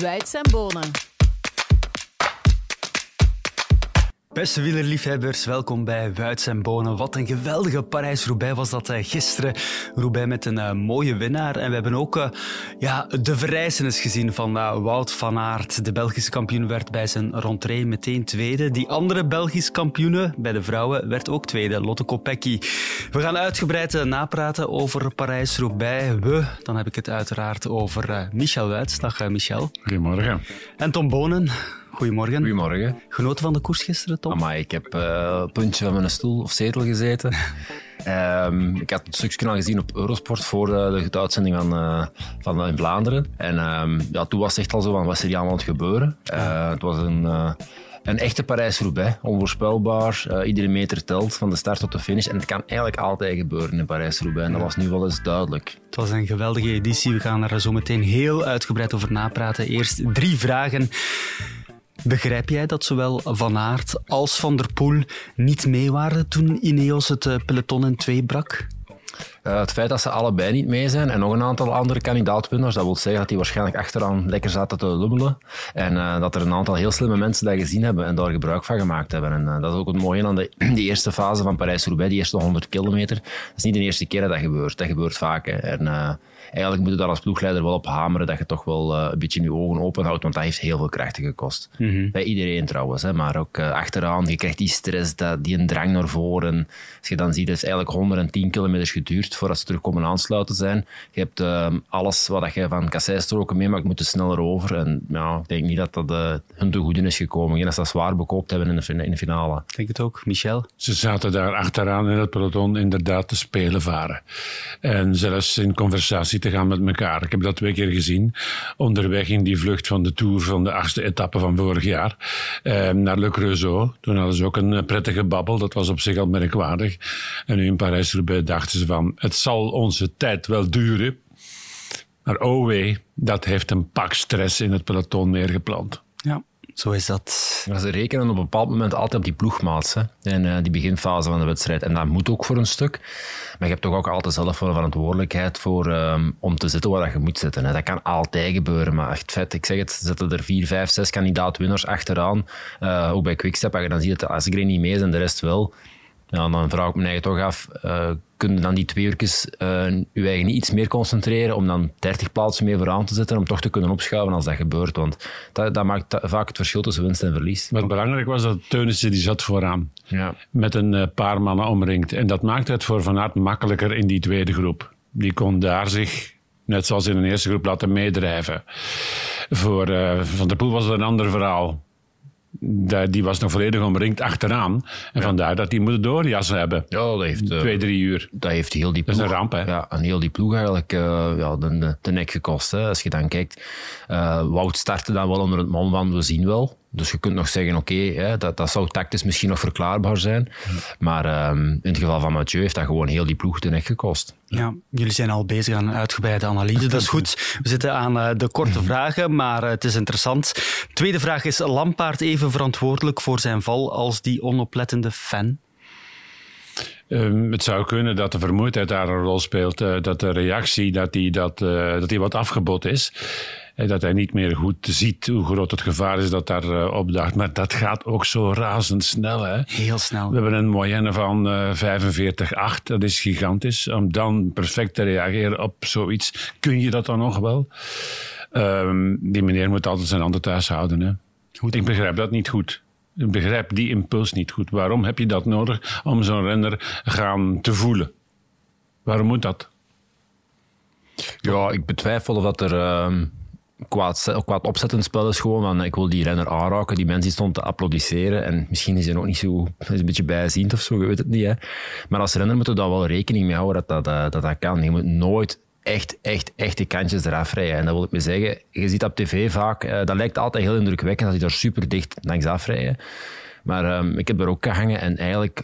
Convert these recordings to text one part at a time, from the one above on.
Wuits en Bonen. Beste wielerliefhebbers, welkom bij Wuits en Bonen. Wat een geweldige Parijs-Roubaix was dat eh, gisteren. Roubaix met een uh, mooie winnaar. En we hebben ook uh, ja, de verrijzenis gezien van Wout van Aert. De Belgische kampioen werd bij zijn rentree meteen tweede. Die andere Belgische kampioene bij de vrouwen werd ook tweede, Lotte Kopecky. We gaan uitgebreid napraten over Parijs-Roubaix. We, dan heb ik het uiteraard over Michel Wuits. Dag Michel. Goedemorgen. En Tom Bonen. Goedemorgen. Goedemorgen. Genoten van de koers gisteren, Tom? Maar ik heb uh, puntje van mijn stoel of zetel gezeten. um, ik had het stukje al gezien op Eurosport voor de, de uitzending van, uh, van in Vlaanderen. En um, ja, toen was het echt al zo van, wat is er hier allemaal aan het gebeuren? Uh, het was een... Een echte Parijs-Roubaix, onvoorspelbaar. Iedere meter telt van de start tot de finish. En het kan eigenlijk altijd gebeuren in Parijs-Roubaix. En dat was nu wel eens duidelijk. Het was een geweldige editie. We gaan er zo meteen heel uitgebreid over napraten. Eerst drie vragen. Begrijp jij dat zowel Van Aert als Van der Poel niet mee waren toen Ineos het eh, peloton in twee brak? Uh, het feit dat ze allebei niet mee zijn en nog een aantal andere kandidaatwinners, dat wil zeggen dat die waarschijnlijk achteraan lekker zaten te lummelen. En uh, dat er een aantal heel slimme mensen dat gezien hebben en daar gebruik van gemaakt hebben. En dat is ook het mooie aan de, eerste fase van Parijs-Roubaix, die eerste 100 kilometer. Dat is niet de eerste keer dat dat gebeurt. Dat gebeurt vaak. Eigenlijk moet je daar als ploegleider wel op hameren dat je toch wel uh, een beetje je ogen open houdt, want dat heeft heel veel krachten gekost. Mm Bij iedereen trouwens, hè, maar ook uh, achteraan. Je krijgt die stress, dat, die een drang naar voren. Als je dan ziet, het is eigenlijk 110 kilometer geduurd voordat ze terug komen aansluiten zijn. Je hebt uh, alles wat je van kasseistroken meemaakt, moet sneller over. En ja, ik denk niet dat dat uh, hun te goede is gekomen. Ik dat ze dat zwaar bekoopt hebben in de, in de finale. Ik denk het ook. Michel? Ze zaten daar achteraan in het peloton inderdaad te spelen varen. En zelfs in conversatie te gaan met elkaar. Ik heb dat twee keer gezien. Onderweg in die vlucht van de Tour van de achtste etappe van vorig jaar. Eh, naar Le Creusot. Toen hadden ze ook een eh, prettige babbel. Dat was op zich al merkwaardig. En nu in Parijs-Roubaix dachten ze van... Het zal onze tijd wel duren. Maar oh wee, dat heeft een pak stress in het peloton neergeplant. Ja. Zo is dat. ze rekenen op een bepaald moment altijd op die ploegmaats hè, in uh, die beginfase van de wedstrijd. En dat moet ook voor een stuk. Maar je hebt toch ook altijd zelf voor verantwoordelijkheid voor, um, om te zitten waar je moet zitten. Hè. Dat kan altijd gebeuren. Maar echt vet, ik zeg het, zetten er vier, vijf, zes kandidaat-winners achteraan. Uh, ook bij Quickstep, als je dan ziet dat als er niet mee is en de rest wel ja, dan vraag ik me eigenlijk toch af, uh, kun je dan die twee uurtjes uh, je eigen niet iets meer concentreren om dan 30 plaatsen meer vooraan te zetten om toch te kunnen opschuiven als dat gebeurt? Want dat, dat maakt vaak het verschil tussen winst en verlies. Wat belangrijk was dat Teunissen die zat vooraan. Ja. Met een uh, paar mannen omringd. En dat maakte het voor Van Aert makkelijker in die tweede groep. Die kon daar zich, net zoals in de eerste groep, laten meedrijven. Voor Van der Poel was het een ander verhaal die was nog volledig omringd achteraan. En vandaar dat die moeten doorjassen hebben. Ja, dat heeft... Uh, Twee, drie uur. Dat heeft heel die ploeg... Dat is een ramp, hè? Ja, en heel die ploeg eigenlijk uh, ja, de, de, nek gekost. Hè. Als je dan kijkt, uh, Wout startte dan wel onder het mom van we zien wel. Dus je kunt nog zeggen, oké, dat, dat zou tactisch misschien nog verklaarbaar zijn. Maar um, in het geval van Mathieu heeft dat gewoon heel die ploeg de nek gekost. Ja, jullie zijn al bezig aan een uitgebreide analyse. Dat is goed. We zitten aan uh, de korte mhm. vragen, maar uh, het is interessant. Tweede vraag is, Lampaard even verantwoordelijk voor zijn val als die onoplettende fan? Um, het zou kunnen dat de vermoeidheid daar een rol speelt. Uh, dat de reactie dat die, dat, dat die wat afgebot is dat hij niet meer goed ziet hoe groot het gevaar is dat daar uh, opdaagt. Maar dat gaat ook zo razendsnel. Hè? Heel snel. We hebben een moyenne van uh, 45,8. Dat is gigantisch. Om dan perfect te reageren op zoiets. Kun je dat dan nog wel? Um, die meneer moet altijd zijn handen thuis houden. Hè? Goed. Ik begrijp dat niet goed. Ik begrijp die impuls niet goed. Waarom heb je dat nodig om zo'n renner gaan te voelen? Waarom moet dat? Ja, ik betwijfel of dat er... Kwaad opzettend spel is gewoon van ik wil die renner aanraken. Die mensen stond te applaudisseren en misschien is hij ook niet zo een beetje bijziend of zo, je weet het niet. Hè. Maar als renner moet je daar wel rekening mee houden dat dat, dat, dat kan. Je moet nooit echt, echt, echt die kantjes eraf rijden. En dat wil ik me zeggen, je ziet op tv vaak, uh, dat lijkt altijd heel indrukwekkend als die daar super dicht langs afrijden. Maar um, ik heb er ook gehangen en eigenlijk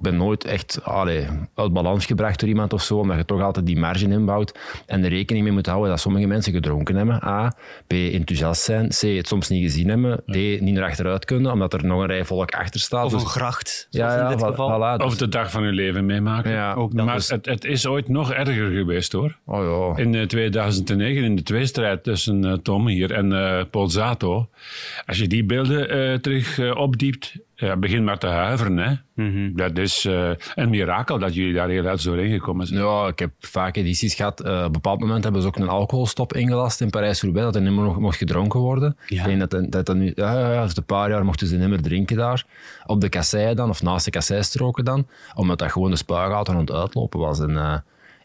ben nooit echt allee, uit balans gebracht door iemand of zo, omdat je toch altijd die marge inbouwt en er rekening mee moet houden dat sommige mensen gedronken hebben. A. B. Enthousiast zijn. C. Het soms niet gezien hebben. D. Niet naar achteruit kunnen, omdat er nog een rij volk achter staat. Of Dus- een gracht, ja, ja, in dit val- geval. voilà. Dus- Of de dag van je leven meemaken. ja, ook dat. maar Dus- het, het is ooit nog erger geweest hoor. oh ja. In eh, 2009, in de tweestrijd tussen eh, Tom hier en eh Paul Zato. Als je die beelden eh, terug eh, opdiept, ja, begin maar te huiveren. Hè. Mhm. Dat is eh, een mirakel dat jullie daar heel uit zo heen gekomen zijn. Ja, ik heb vaak edities gehad. Eh, op een bepaald moment hebben ze ook een alcoholstop ingelast in Parijs-Roubaix, dat er niet meer nog mocht gedronken worden. Ja. Ik denk dat, dat, dat nu, ja, ja, ja, een paar jaar mochten ze niet meer drinken daar. Op de kassei dan, of naast de kasseistroken dan, omdat dat gewoon de spuigaten aan het uitlopen was. En, eh,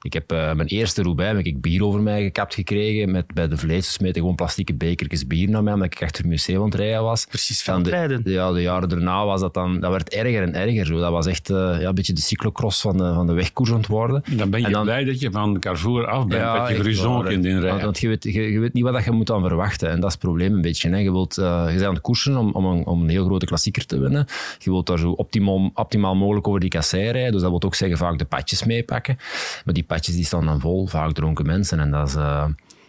ik heb eh, mijn eerste Roubaix heb ik bier over mij gekapt gekregen. Met, bij de vlees smeten gewoon plastieke bekertjes bier naar mij, omdat ik achter het museum aan het rijden was. Precies, Dan de, veldrijden. ja, de jaren daarna was dat dan, dat werd erger en erger. Zo. Dat was echt eh, ja, een beetje de cyclocross van de, van de wegkoers aan het worden. Dan ben je dan- blij dat je van Carrefour af bent, dat je Gruzon kunt inrijden. Want, want je, weet, je, je weet niet wat je moet aan verwachten. En dat is het probleem een beetje. Hè. Je, wilt, eh, je bent aan het koersen om, om, een, om een heel grote klassieker te winnen. Je wilt daar zo optimaal, optimaal mogelijk over die kassei rijden. Dus dat wil ook zeggen vaak de padjes meepakken. Maar die padjes die staan dan vol, vaak dronken mensen. En dat is, eh,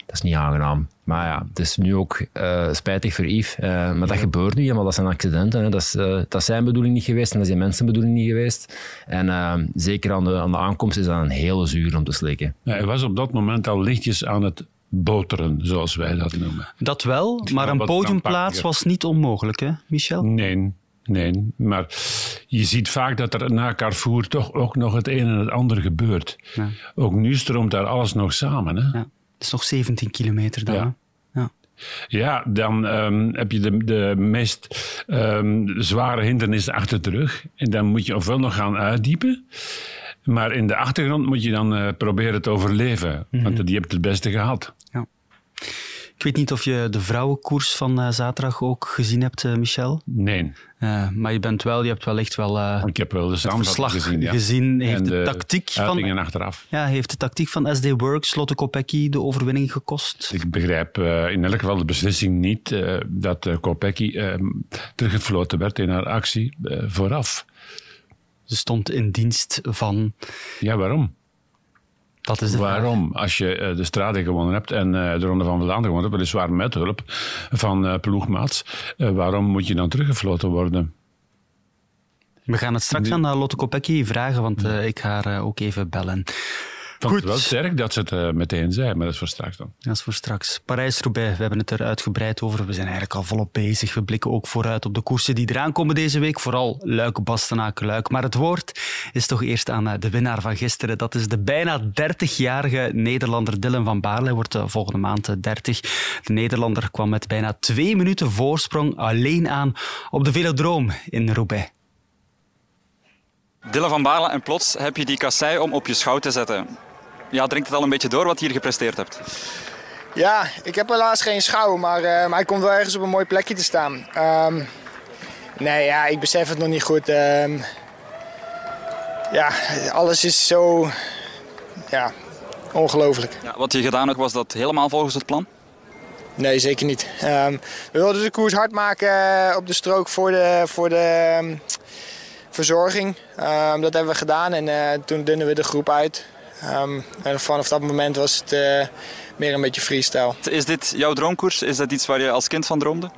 dat is niet aangenaam. Maar ja, het is nu ook eh, spijtig voor Yves. eh, maar dat gebeurt nu helemaal. Dat zijn accidenten. Hè. Dat, is, eh, dat is zijn bedoeling niet geweest en dat is die mensen bedoeling niet geweest. En zeker aan de, aan de aankomst is dat een hele zuur om te slikken. Ja, hij was op dat moment al lichtjes aan het boteren, zoals wij dat noemen. Dat wel, maar een podiumplaats was niet onmogelijk, hè, Michel? Nee, nee. Maar je ziet vaak dat er na Carrefour toch ook nog het een en het ander gebeurt. Ja. Ook nu stroomt daar alles nog samen. Hè? Ja. Het is nog 17 kilometer dan. Ja. Ja. Ja, dan ehm, heb je de, de meest ehm, zware hindernissen achter de rug. En dan moet je ofwel nog gaan uitdiepen. Maar in de achtergrond moet je dan eh, proberen te overleven. Want die hebt het beste gehad. Ik weet niet of je de vrouwenkoers van eh, zaterdag ook gezien hebt, eh, Michel. Nee, Eh, maar je, bent wel, je hebt wel echt wel ik heb wel de verslag gezien. gezien. Ja. Heeft En de, tactiek van, achteraf. ja, heeft de tactiek van SD Works, Lotte Kopecky, de overwinning gekost? Ik begrijp in elk geval de beslissing niet dat Kopecky eh, teruggefloten werd in haar actie vooraf. Ze stond in dienst van... Ja, waarom? Dat is vraag. Waarom? Als je eh, de Strade gewonnen hebt en eh, de Ronde van Vlaanderen gewonnen hebt, weliswaar met hulp van eh ploegmaats, waarom moet je dan teruggefloten worden? We gaan het straks aan Lotte Kopecky vragen, want ik ga haar ook even bellen. Het wel sterk dat ze het eh, meteen zei, maar dat is voor straks dan. Dat is voor straks. Parijs-Roubaix, we hebben het er uitgebreid over. We zijn eigenlijk al volop bezig. We blikken ook vooruit op de koersen die eraan komen deze week. Vooral Luik, Bastenaken, Luik. Maar het woord is toch eerst aan eh, de winnaar van gisteren. Dat is de bijna 30-jarige Nederlander Dylan van Baarle. Hij wordt eh, volgende maand eh, 30. De Nederlander kwam met bijna twee minuten voorsprong alleen aan op de velodroom in Roubaix. Dylan van Baarle en plots heb je die kassei om op je schouw te zetten. Ja, dringt het al een beetje door wat je hier gepresteerd hebt? Ja, ik heb helaas geen schouw, maar, eh, maar hij komt wel ergens op een mooi plekje te staan. Ehm, nee, ja, ik besef het nog niet goed. Ehm, ja, alles is zo ja, ongelooflijk. Ja, wat je gedaan hebt, was dat helemaal volgens het plan? Nee, zeker niet. Ehm, we wilden de koers hard maken eh, op de strook voor de, voor de verzorging. Dat hebben we gedaan en eh, toen dunnen we de groep uit. Ehm, en vanaf dat moment was het eh, meer een beetje freestyle. Is dit jouw droomkoers? Is dat iets waar je als kind van droomde?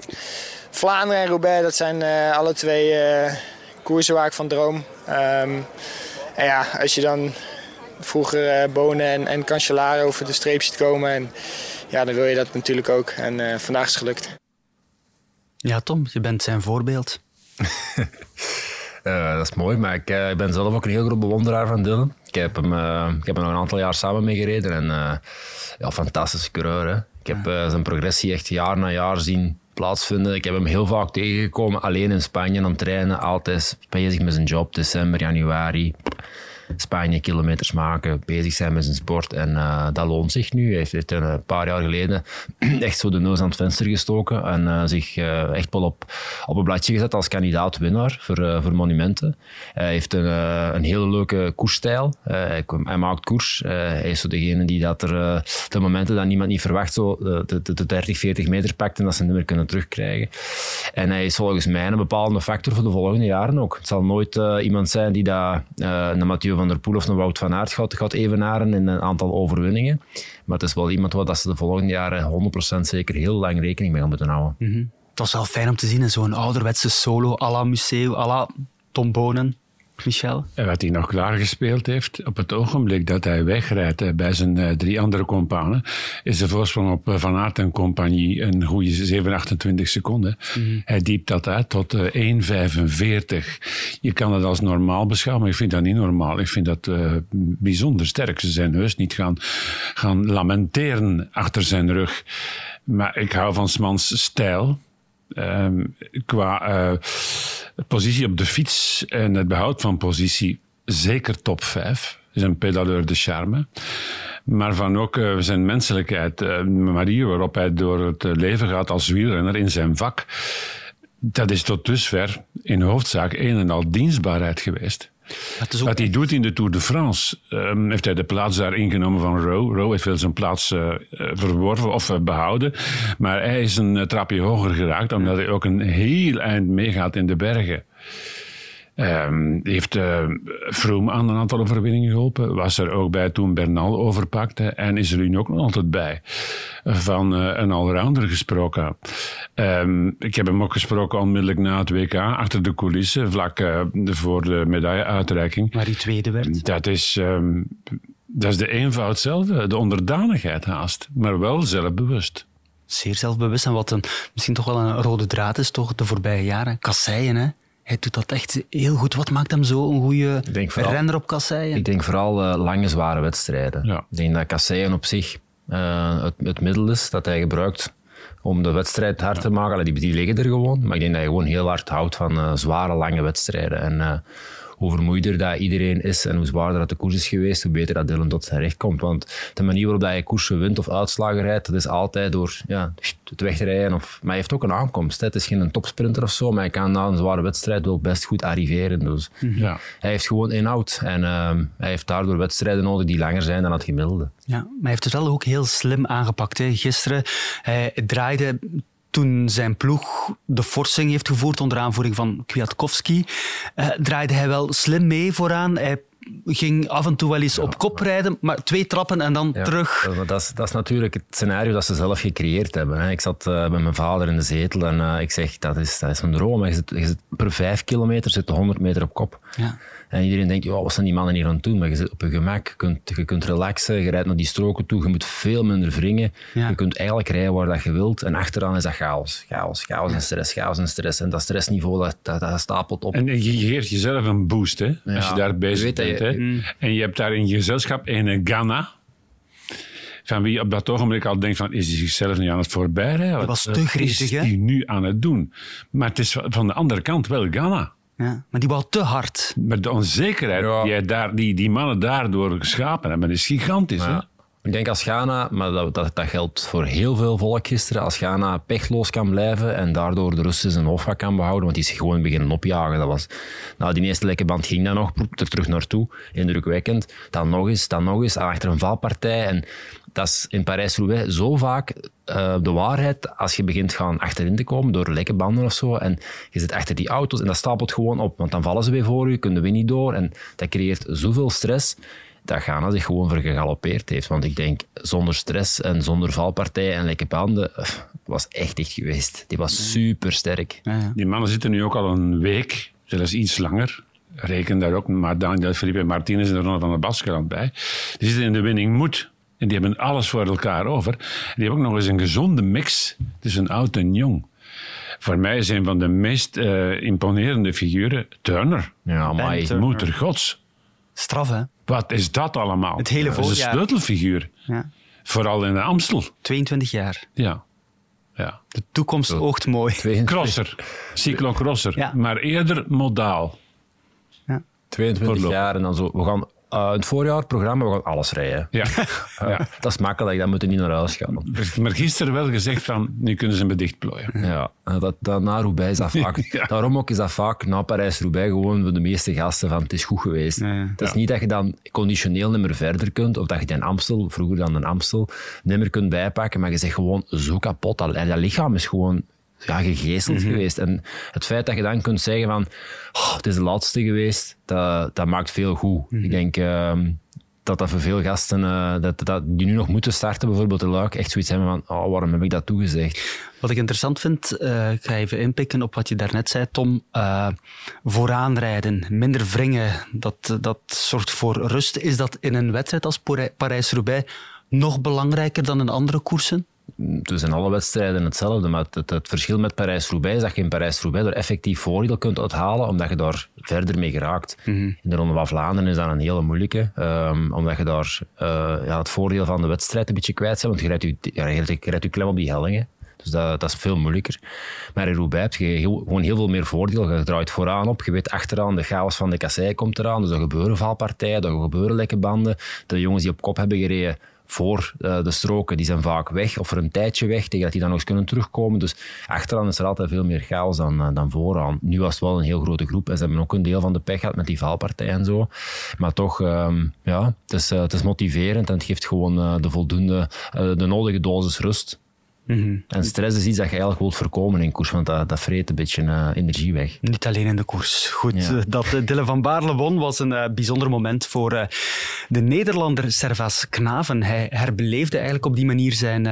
Vlaanderen en Roubaix, dat zijn eh, alle twee eh, koersen waar ik van droom. Ehm, en ja, als je dan vroeger Bonen en, en Cancellara over de streep ziet komen, en, ja, dan wil je dat natuurlijk ook. En eh, vandaag is het gelukt. Ja, Tom, je bent zijn voorbeeld. Eh, dat is mooi, maar ik, eh, ik ben zelf ook een heel groot bewonderaar van Dylan. Ik heb hem, eh, ik heb hem nog een aantal jaar samen mee gereden en ja, fantastische coureur. Ik heb zijn progressie echt jaar na jaar zien plaatsvinden. Ik heb hem heel vaak tegengekomen, alleen in Spanje aan het trainen, altijd bezig met zijn job, december, januari. Spanje kilometers maken, bezig zijn met zijn sport. En eh, dat loont zich nu. Hij heeft, heeft een paar jaar geleden echt zo de neus aan het venster gestoken en eh, zich eh, echt wel op, op een bladje gezet als kandidaat-winnaar voor, eh, voor monumenten. Hij heeft een, eh, een hele leuke koersstijl. Eh, hij, hij maakt koers. Eh, hij is zo degene die dat er eh, de momenten dat niemand niet verwacht zo eh, de, de, de 30, 40 meter pakt en dat ze niet meer kunnen terugkrijgen. En hij is volgens mij een bepalende factor voor de volgende jaren ook. Het zal nooit eh, iemand zijn die dat, eh, een Mathieu van der Poel of een Wout van Aert gaat, gaat evenaren in een aantal overwinningen. Maar het is wel iemand waar dat ze de volgende jaren 100% zeker heel lang rekening mee gaan moeten houden. Het was wel fijn om te zien in zo'n ouderwetse solo à la Museo, à la Tom Bonen. Michel? En wat hij nog klaargespeeld heeft, op het ogenblik dat hij wegrijdt eh, bij zijn eh, drie andere companen, is de voorsprong op eh, Van Aert en compagnie een goede 7, 28 seconden. Hij diept dat uit tot eh, 1,45. Je kan het als normaal beschouwen, maar ik vind dat niet normaal. Ik vind dat bijzonder sterk. Ze zijn heus niet gaan, gaan lamenteren achter zijn rug. Maar ik hou van Smans stijl. Ehm, qua eh, positie op de fiets en het behoud van positie zeker top 5. Is een pedaleur de charme. Maar van ook eh, zijn menselijkheid, de manier waarop hij door het eh, leven gaat als wielrenner in zijn vak. Dat is tot dusver in hoofdzaak een en al dienstbaarheid geweest. Ook Wat hij doet in de Tour de France, ehm, heeft hij de plaats daar ingenomen van Rowe. Rowe heeft wel zijn plaats eh, verworven of eh, behouden. Maar hij is een eh, trapje hoger geraakt, omdat hij ook een heel eind meegaat in de bergen. Ehm, heeft uh, Froome aan een aantal overwinningen geholpen. Was er ook bij toen Bernal overpakte. En is er nu ook nog altijd bij. Van eh, een allrounder gesproken. Ehm, ik heb hem ook gesproken onmiddellijk na het WK. Achter de coulissen, vlak eh, voor de medailleuitreiking. waar die tweede werd. Dat is, ehm, dat is de eenvoud zelf, de onderdanigheid haast. Maar wel zelfbewust. Zeer zelfbewust en wat een, misschien toch wel een rode draad is, toch, de voorbije jaren. Kasseien, hè. Hij doet dat echt heel goed. Wat maakt hem zo een goede denk vooral- renner op kasseien? Ik denk vooral eh, lange, zware wedstrijden. Ja. Ik denk dat kasseien op zich eh, het, het middel is dat hij gebruikt om de wedstrijd hard te maken. Allee, Die, die liggen er gewoon. Maar ik denk dat hij gewoon heel hard houdt van eh, zware, lange wedstrijden. En eh, hoe vermoeider dat iedereen is en hoe zwaarder dat de koers is geweest, hoe beter dat Dylan tot zijn recht komt. Want de manier waarop dat hij koersen wint of uitslagen rijdt, dat is altijd door ja, het wegrijden. Of, maar hij heeft ook een aankomst. Hè. Het is geen topsprinter of zo, maar hij kan na een zware wedstrijd wel best goed arriveren. Dus Ja. hij heeft gewoon inhoud en ehm, hij heeft daardoor wedstrijden nodig die langer zijn dan het gemiddelde. Ja, maar hij heeft het wel ook heel slim aangepakt. Hè. Gisteren, hij draaide toen zijn ploeg de forsing heeft gevoerd onder aanvoering van Kwiatkowski, eh, draaide hij wel slim mee vooraan. Hij ging af en toe wel eens op kop rijden, maar twee trappen en dan Ja, terug. Dat, dat, is, dat is natuurlijk het scenario dat ze zelf gecreëerd hebben. Hè. Ik zat eh, met mijn vader in de zetel en eh, ik zeg, dat is, dat is een droom. Je zit, je zit per vijf kilometer zit je 100 meter op kop. Ja. En iedereen denkt, "Ja, wat zijn die mannen hier aan het doen? Maar je zit op je gemak, je kunt, je kunt relaxen, je rijdt naar die stroken toe, je moet veel minder wringen. Ja. Je kunt eigenlijk rijden waar dat je wilt. En achteraan is dat chaos. Chaos, chaos en stress, chaos en stress. En dat stressniveau, dat, dat, dat stapelt op. En je geeft jezelf een boost, hè, als je daar bezig bent. je- Hè. En je hebt daar in je gezelschap een Ghana, van wie op dat ogenblik al denkt van, is hij zichzelf niet aan het voorbijrijden? Dat was te Wat gretig, is hij nu aan het doen? Maar het is van de andere kant wel Ghana. Ja, maar die wou te hard. Maar de onzekerheid Ja. die, daar, die die mannen daardoor geschapen hebben, is gigantisch. Hè? Ik denk als Ghana, maar dat, dat, dat geldt voor heel veel volk gisteren, als Ghana pechloos kan blijven en daardoor de Russen zijn hoofdvak kan behouden, want die is gewoon beginnen opjagen. Dat was, nou, die eerste lekke band ging dan nog, er terug naartoe, indrukwekkend. Dan nog eens, dan nog eens, achter een valpartij. En dat is in Parijs-Roubaix zo vaak eh, de waarheid als je begint gaan achterin te komen door lekke banden of zo. En je zit achter die auto's en dat stapelt gewoon op, want dan vallen ze weer voor je, kunnen we niet door. En dat creëert zoveel stress dat Ghana zich gewoon vergegalopeerd heeft. Want ik denk, zonder stress en zonder valpartijen en lekke banden, eh, was echt echt geweest. Die was super sterk. Ja, ja. Die mannen zitten nu ook al een week, zelfs iets langer. Reken daar ook maar Daniel Felipe Martinez en Ronald van der Baskeland bij. Die zitten in de winning moed. En die hebben alles voor elkaar over. En die hebben ook nog eens een gezonde mix tussen oud en jong. Voor mij is een van de meest eh, imponerende figuren Turner. Ja, maar. Moeder gods. Straf, hè? Wat is dat allemaal? Het hele dat is een sleutelfiguur. Ja. Vooral in de Amstel. 22 jaar. Ja. ja. De toekomst oogt mooi. Crosser. Cyclocrosser. Ja. Maar eerder modaal. Ja. 22 Voorlopig. jaar en dan zo. We gaan Uh, het voorjaar programma, we gaan alles rijden. Ja. ja. Dat is makkelijk, dat moeten niet naar huis gaan. Maar gisteren wel gezegd van, nu kunnen ze me dichtplooien. Ja, dat, dat na Roubaix is dat vaak. Daarom ook is dat vaak na Parijs-Roubaix gewoon voor de meeste gasten van het is goed geweest. Het is niet dat je dan conditioneel niet meer verder kunt, of dat je dan Amstel, vroeger dan een Amstel, niet meer kunt bijpakken, maar je zegt gewoon zo kapot. Dat, dat lichaam is gewoon ja, gegezeld mhm. geweest. En het feit dat je dan kunt zeggen van oh, het is de laatste geweest, dat, dat maakt veel goed. Mhm. Ik denk uh, dat dat voor veel gasten uh, dat, dat, die nu nog moeten starten, bijvoorbeeld de Luik, echt zoiets hebben van oh, waarom heb ik dat toegezegd? Wat ik interessant vind, uh, ik ga even inpikken op wat je daarnet zei, Tom. Uh, vooraanrijden, minder wringen, dat, dat zorgt voor rust. Is dat in een wedstrijd als Parijs-Roubaix nog belangrijker dan in andere koersen? Het zijn alle wedstrijden hetzelfde, maar het, het, verschil met Parijs-Roubaix is dat je in Parijs-Roubaix er effectief voordeel kunt uithalen, omdat je daar verder mee geraakt. Mhm. In de Ronde van Vlaanderen is dat een hele moeilijke, um, omdat je daar uh, ja, het voordeel van de wedstrijd een beetje kwijt bent, want je rijdt je, je, rijdt je klem op die hellingen. Dus dat, dat, is veel moeilijker. Maar in Roubaix heb je heel, gewoon heel veel meer voordeel. Je draait vooraan op, je weet achteraan, de chaos van de kassei komt eraan. Dus er gebeuren valpartijen, er gebeuren lekke banden. De jongens die op kop hebben gereden, voor uh, de stroken, die zijn vaak weg of voor een tijdje weg, tegen dat die dan nog eens kunnen terugkomen. Dus achteraan is er altijd veel meer chaos dan, uh, dan vooraan. Nu was het wel een heel grote groep en ze hebben ook een deel van de pech gehad met die valpartij en zo. Maar toch, um, ja, het is, uh, het is motiverend en het geeft gewoon de voldoende, de nodige dosis rust. Mhm. En stress is iets dat je eigenlijk wilt voorkomen in koers, want dat, dat vreet een beetje uh, energie weg. Niet alleen in de koers. Goed, ja. dat uh, Dylan van Baarle won was een uh, bijzonder moment voor de Nederlander Servas Knaven. Hij herbeleefde eigenlijk op die manier zijn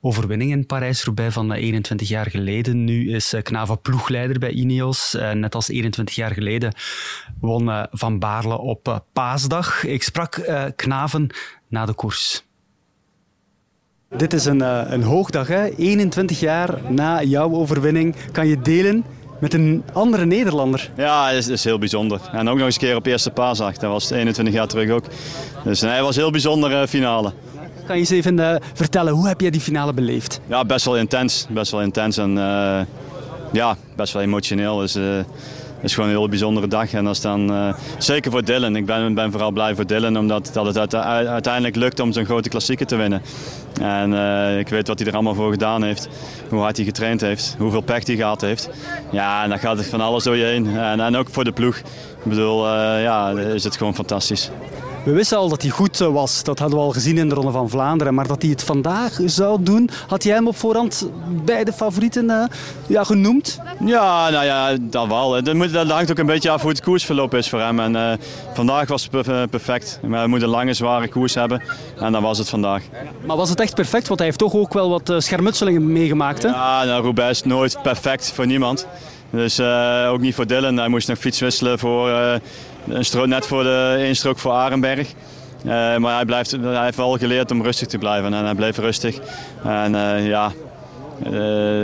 overwinning in Parijs-Roubaix van 21 jaar geleden. Nu is Knaven ploegleider bij Ineos. net als 21 jaar geleden won Van Baarle op paasdag. Ik sprak Knaven na de koers. Dit is een, uh, een hoogdag, hè? 21 jaar na jouw overwinning kan je delen met een andere Nederlander. Ja, dat is, is, heel bijzonder. En ook nog eens een keer op eerste paasdag. Dat was 21 jaar terug ook. Dus hij was een heel bijzondere finale. Kan je eens even uh, vertellen, hoe heb jij die finale beleefd? Ja, best wel intens. Best wel intens en uh, ja, best wel emotioneel. Dus, het is gewoon een heel bijzondere dag. En dat dan uh, zeker voor Dylan. Ik ben, ben vooral blij voor Dylan, omdat dat het uiteindelijk lukt om zo'n grote klassieker te winnen. En uh, ik weet wat hij er allemaal voor gedaan heeft. Hoe hard hij getraind heeft. Hoeveel pech hij gehad heeft. Ja, en dan gaat het van alles door je heen. En, en ook voor de ploeg. Ik bedoel, uh, ja, is het gewoon fantastisch. We wisten al dat hij goed eh, was. Dat hadden we al gezien in de Ronde van Vlaanderen. Maar dat hij het vandaag zou doen, had jij hem op voorhand bij de favorieten uh, ja, genoemd? Ja, nou ja, dat wel. Dat, dat hangt ook een beetje af hoe het koersverloop is voor hem. En, uh, vandaag was het perfect. Maar hij moet een lange, zware koers hebben. En dan was het vandaag. Maar was het echt perfect? Want hij heeft toch ook wel wat schermutselingen meegemaakt. Hè? Ja, nou, Roubaix is nooit perfect voor niemand. Dus uh, ook niet voor Dylan. Hij moest nog fiets wisselen voor uh, een strook, net voor de instrook voor Arenberg. Uh, maar hij, blijft, hij heeft wel geleerd om rustig te blijven en hij bleef rustig. En ja,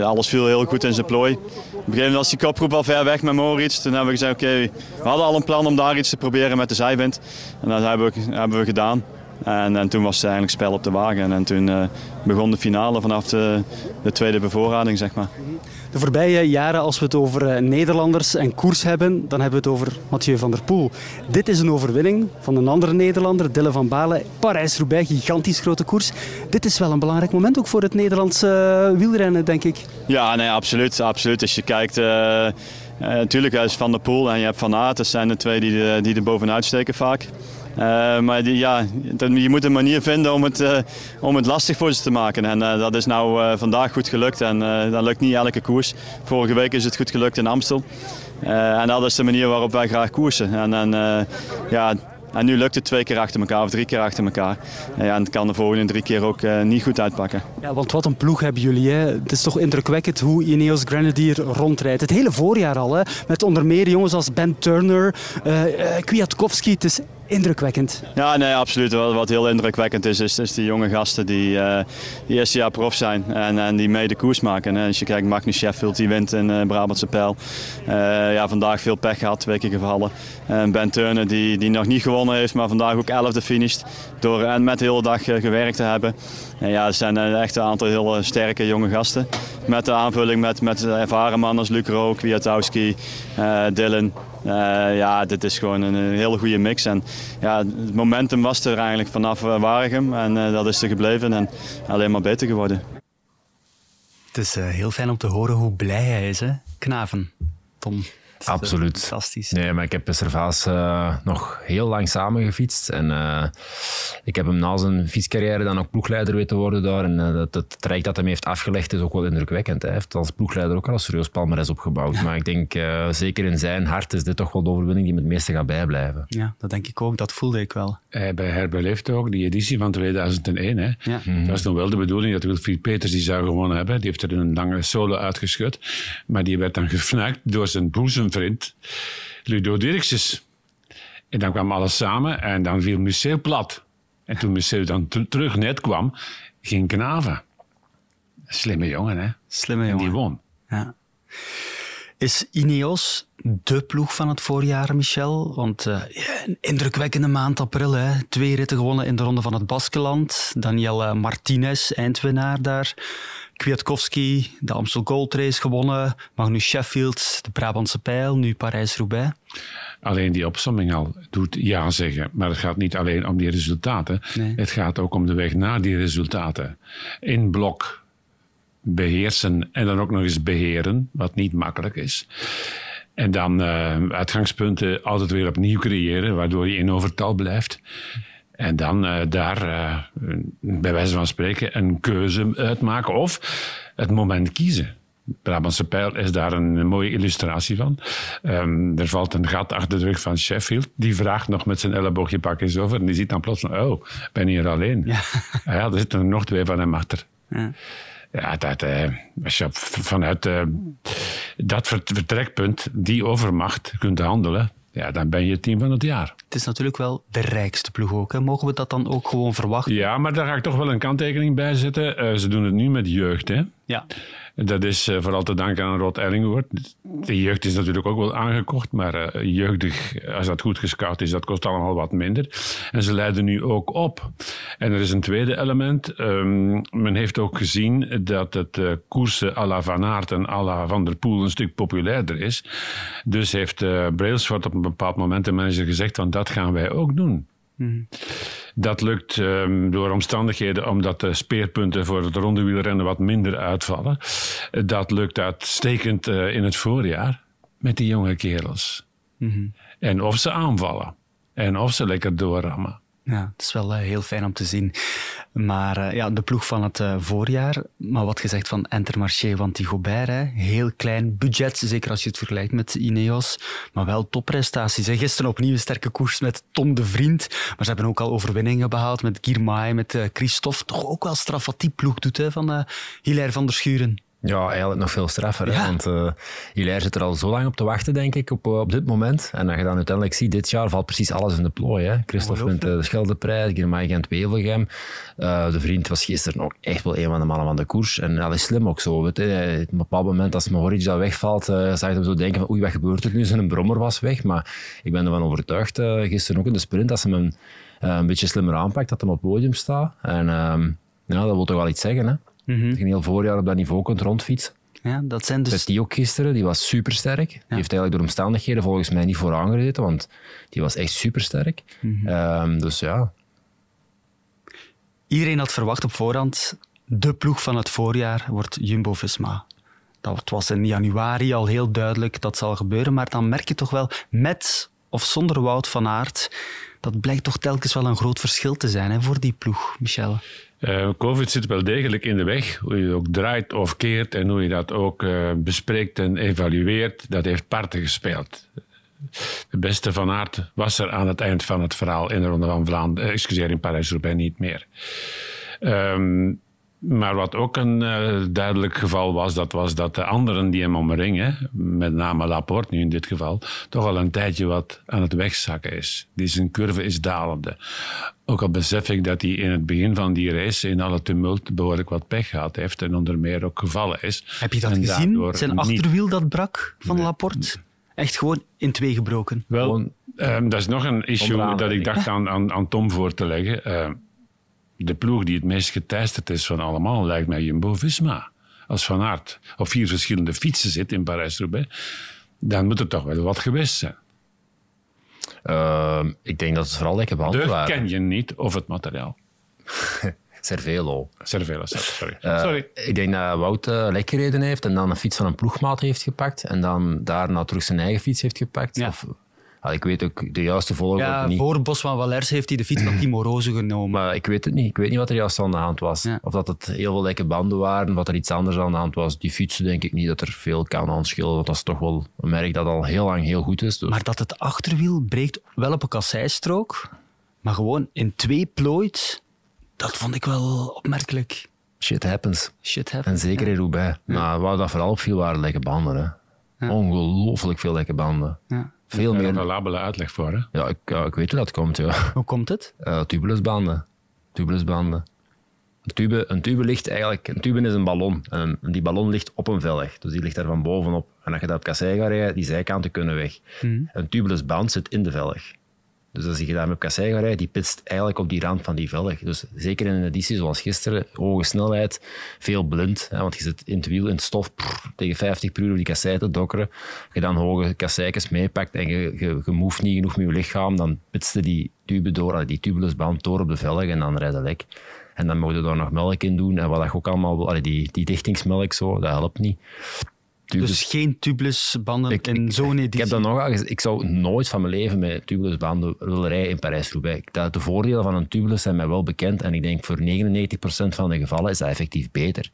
alles viel heel goed in zijn plooi. Op een gegeven moment was die kopgroep al ver weg met Moritz. Toen hebben we gezegd, oké, we hadden al een plan om daar iets te proberen met de zijwind. En dat hebben we, hebben we gedaan. En, en, toen was het eigenlijk spel op de wagen. En toen begon de finale vanaf de, de, tweede bevoorrading, zeg maar. De voorbije jaren, als we het over uh, Nederlanders en koers hebben, dan hebben we het over Mathieu van der Poel. Dit is een overwinning van een andere Nederlander, Dille van Balen. Parijs-Roubaix, gigantisch grote koers. Dit is wel een belangrijk moment ook voor het Nederlandse uh, wielrennen, denk ik. Ja, nee, absoluut. absoluut. Als je kijkt... natuurlijk, hij is Van der Poel en je hebt Van Aert. Dat zijn de twee die, die er bovenuit steken vaak. Uh, maar die, ja, je moet een manier vinden om het, uh, om het lastig voor ze te maken. En uh, dat is nou vandaag goed gelukt. En dat lukt niet elke koers. Vorige week is het goed gelukt in Amstel. en dat is de manier waarop wij graag koersen. En, en ja, en nu lukt het twee keer achter elkaar of drie keer achter elkaar. Ja, en het kan de volgende drie keer ook niet goed uitpakken. Ja, want wat een ploeg hebben jullie. Hè? Het is toch indrukwekkend hoe Ineos Grenadier rondrijdt. Het hele voorjaar al. Hè? Met onder meer jongens als Ben Turner, uh, Kwiatkowski. Het is indrukwekkend. Ja, nee, absoluut. Wat heel indrukwekkend is, is, is die jonge gasten die, uh, die eerste jaar prof zijn en, en die mee de koers maken. En als je kijkt, Magnus Sheffield die wint in uh, Brabantse Pijl. Uh, ja, vandaag veel pech gehad, twee keer gevallen. En Ben Turner die, die nog niet gewonnen heeft, maar vandaag ook elfde finished. Door en met de hele dag gewerkt te hebben. En ja, het zijn echt een aantal hele sterke jonge gasten. Met de aanvulling met, met ervaren mannen als Luc Rook, Wiatowski, Dylan. ja, dit is gewoon een, hele goede mix. En ja, het momentum was er eigenlijk vanaf Waregem en dat is er gebleven en alleen maar beter geworden. Het is heel fijn om te horen hoe blij hij is, hè? Knaven. Tom. Absoluut. Fantastisch. Nee, maar ik heb Servaas uh, nog heel lang samen gefietst. En uh, ik heb hem na zijn fietscarrière dan ook ploegleider weten worden daar. En uh, dat, het traject dat hij heeft afgelegd is ook wel indrukwekkend. Hij heeft als ploegleider ook al een serieus palmarès opgebouwd. Ja. Maar ik denk, zeker in zijn hart is dit toch wel de overwinning die met het meeste gaat bijblijven. Ja, dat denk ik ook. Dat voelde ik wel. Hij herbeleefd ook die editie van 2001. Hè. Ja. Dat was toen wel de bedoeling dat Wilfried Peters die zou gewonnen hebben. Die heeft er een lange solo uitgeschud. Maar die werd dan gefnuikt door zijn boezemvriend Ludo Dirkses. En dan kwam alles samen en dan viel Museeuw plat. En toen Museeuw dan terug net kwam, ging Knaven. Slimme jongen, hè? Slimme jongen. En die won. Ja. Is Ineos de ploeg van het voorjaar, Michel? Want uh, een indrukwekkende maand april. Hè? Twee ritten gewonnen in de Ronde van het Baskeland. Daniel eh, Martinez, eindwinnaar daar. Kwiatkowski, de Amstel Gold Race gewonnen. Magnus Sheffield, de Brabantse Pijl, nu Parijs-Roubaix. Alleen die opsomming al doet ja zeggen. Maar het gaat niet alleen om die resultaten. Het gaat ook om de weg naar die resultaten. In blok beheersen en dan ook nog eens beheren, wat niet makkelijk is. En dan uh, uitgangspunten altijd weer opnieuw creëren, waardoor je in overtal blijft. En dan uh, daar, uh, bij wijze van spreken, een keuze uitmaken of het moment kiezen. Brabantse Pijl is daar een mooie illustratie van. Um, er valt een gat achter de rug van Sheffield. Die vraagt nog met zijn elleboogje pak eens over. En die ziet dan plots van, oh, ben hier alleen? Ja, ah ja er zitten er nog twee van hem achter. Ja. Ja, dat, uh, als je vanuit dat vertrekpunt, die overmacht, kunt handelen, ja, dan ben je team van het jaar. Het is natuurlijk wel de rijkste ploeg ook. Hè? Mogen we dat dan ook gewoon verwachten? Ja, maar daar ga ik toch wel een kanttekening bij zetten. Uh, ze doen het nu met jeugd. Hè? Ja. Dat is uh, vooral te danken aan Rod Ellingwoord. De jeugd is natuurlijk ook wel aangekocht, maar uh, jeugdig, als dat goed gescout is, dat kost allemaal wat minder. En ze leiden nu ook op. En er is een tweede element. Um, men heeft ook gezien dat het uh, koersen à la Van Aert en à la Van der Poel een stuk populairder is. Dus heeft uh, Brailsford op een bepaald moment de manager gezegd van dat gaan wij ook doen. Mm. Dat lukt um, door omstandigheden omdat de speerpunten voor het ronde wielrennen wat minder uitvallen. Dat lukt uitstekend uh, in het voorjaar met die jonge kerels. -hmm. En of ze aanvallen. En of ze lekker doorrammen. Ja, het is wel uh, heel fijn om te zien. Maar uh, ja, de ploeg van het uh, voorjaar, maar wat gezegd van Intermarché, want die Gobert, hè, heel klein budget, zeker als je het vergelijkt met Ineos, maar wel topprestaties. Hè. Gisteren opnieuw een sterke koers met Tom de Vriend, maar ze hebben ook al overwinningen behaald met Girmay, met Christophe. Toch ook wel straf wat die ploeg doet hè, van Hilaire van der Schuren. Ja, eigenlijk nog veel straffer. Ja. Want uh, Hilaire zit er al zo lang op te wachten, denk ik, op, op dit moment. En als je dan uiteindelijk ziet, dit jaar valt precies alles in de plooi. Hè. Christophe wint de Scheldeprijs, Girmay Gent Wevelgem. Uh, de vriend was gisteren ook echt wel een van de mannen van de koers. En dat is slim ook zo. Weet je. Op een bepaald moment, als Mohoric dat wegvalt, zag je hem zo denken van oei, wat gebeurt er nu? Zijn brommer was weg. Maar ik ben ervan overtuigd, gisteren ook in de sprint, als hij hem een beetje slimmer aanpakt, dat hij op het podium staat. En ja, dat wil toch wel iets zeggen, hè? Mm -hmm. Dat je een heel voorjaar op dat niveau kunt rondfietsen. Ja, dat zijn dus... die ook gisteren, die was supersterk. Die heeft eigenlijk door omstandigheden volgens mij niet vooraan gereden, want die was echt supersterk. Mm -hmm. um, dus ja. Iedereen had verwacht op voorhand, de ploeg van het voorjaar wordt Jumbo-Visma. Dat was in januari al heel duidelijk, dat zal gebeuren. Maar dan merk je toch wel, met of zonder Wout van Aert, dat blijkt toch telkens wel een groot verschil te zijn hè, voor die ploeg, Michel. Uh, Covid zit wel degelijk in de weg. Hoe je het ook draait of keert en hoe je dat ook uh, bespreekt en evalueert, dat heeft parten gespeeld. De beste van aard was er aan het eind van het verhaal in de Ronde van Vlaanderen, excuseer, in Parijs-Roubaix niet meer. Um, maar wat ook een uh, duidelijk geval was, dat was dat de anderen die hem omringen, met name Laporte nu in dit geval, toch al een tijdje wat aan het wegzakken is. Die zijn curve is dalende. Ook al besef ik dat hij in het begin van die race in alle tumult behoorlijk wat pech gehad heeft en onder meer ook gevallen is. Heb je dat gezien? Zijn achterwiel dat brak van nee. Laporte? Echt gewoon in twee gebroken? Wel, um, dat is nog een issue dat ik dacht aan, aan, aan Tom voor te leggen. Uh, de ploeg die het meest geteisterd is van allemaal lijkt mij Jumbo-Visma. Als Van Aert op vier verschillende fietsen zit in Parijs-Roubaix, dan moet er toch wel wat geweest zijn. Ehm, ik denk dat het vooral lekker banden De waren. ken je niet of het materiaal. Cervelo. Cervelo, sorry. Eh, sorry. Ik denk dat Wout eh, lek gereden heeft en dan een fiets van een ploegmaat heeft gepakt en dan daarna terug zijn eigen fiets heeft gepakt. Ja. Of, ah, ik weet ook de juiste volgorde Ja, niet. voor Bos van Valers heeft hij de fiets van Timo Roze genomen. Maar ik weet het niet. Ik weet niet wat er juist aan de hand was. Ja. Of dat het heel veel lekke banden waren, of dat er iets anders aan de hand was. Die fietsen denk ik niet dat er veel kan aan schillen, want dat is toch wel een merk dat al heel lang heel goed is. Dus Maar dat het achterwiel breekt wel op een kasseistrook, maar gewoon in twee plooit, dat vond ik wel opmerkelijk. shit happens. Shit En happens. zeker in Roubaix. Maar waar dat vooral opviel waren lekke banden. Hè. Ongelooflijk veel lekke banden. Ja. Veel Daar een meer. labele uitleg voor. Hè? Ja ik, ja, ik weet hoe dat komt. Ja. Hoe komt het? Eh, tubulusbanden. Tubulusbanden. Een tube, een tube ligt eigenlijk... Een tube is een ballon. En die ballon ligt op een velg. Dus die ligt daar van bovenop. En als je dat op kassei gaat rijden, die zijkanten kunnen weg. Een tubulusband zit in de velg. Dus als je daarmee op kassei gaat rijden, die pitst eigenlijk op die rand van die velg. Dus zeker in een editie zoals gisteren, hoge snelheid, veel blind. Hè, want je zit in het wiel, in het stof, tegen 50 per uur op die kassei te dokkeren. Als je dan hoge kasseikens meepakt en je, je, je niet genoeg met je lichaam, dan pitste die tube door, die tubulusband door op de velg en dan rijdt het lek. En dan moet je daar nog melk in doen. En wat je ook allemaal wil, die, die dichtingsmelk, zo, dat helpt niet. Dus geen tubulusbanden ik, in zo'n editie. Ik heb dat nog gezegd. Ik zou nooit van mijn leven met tubulusbanden willen rijden in Parijs-Roubaix. Dat- De voordelen van een tubulus zijn mij wel bekend. En ik denk voor 99% van de gevallen is dat effectief beter.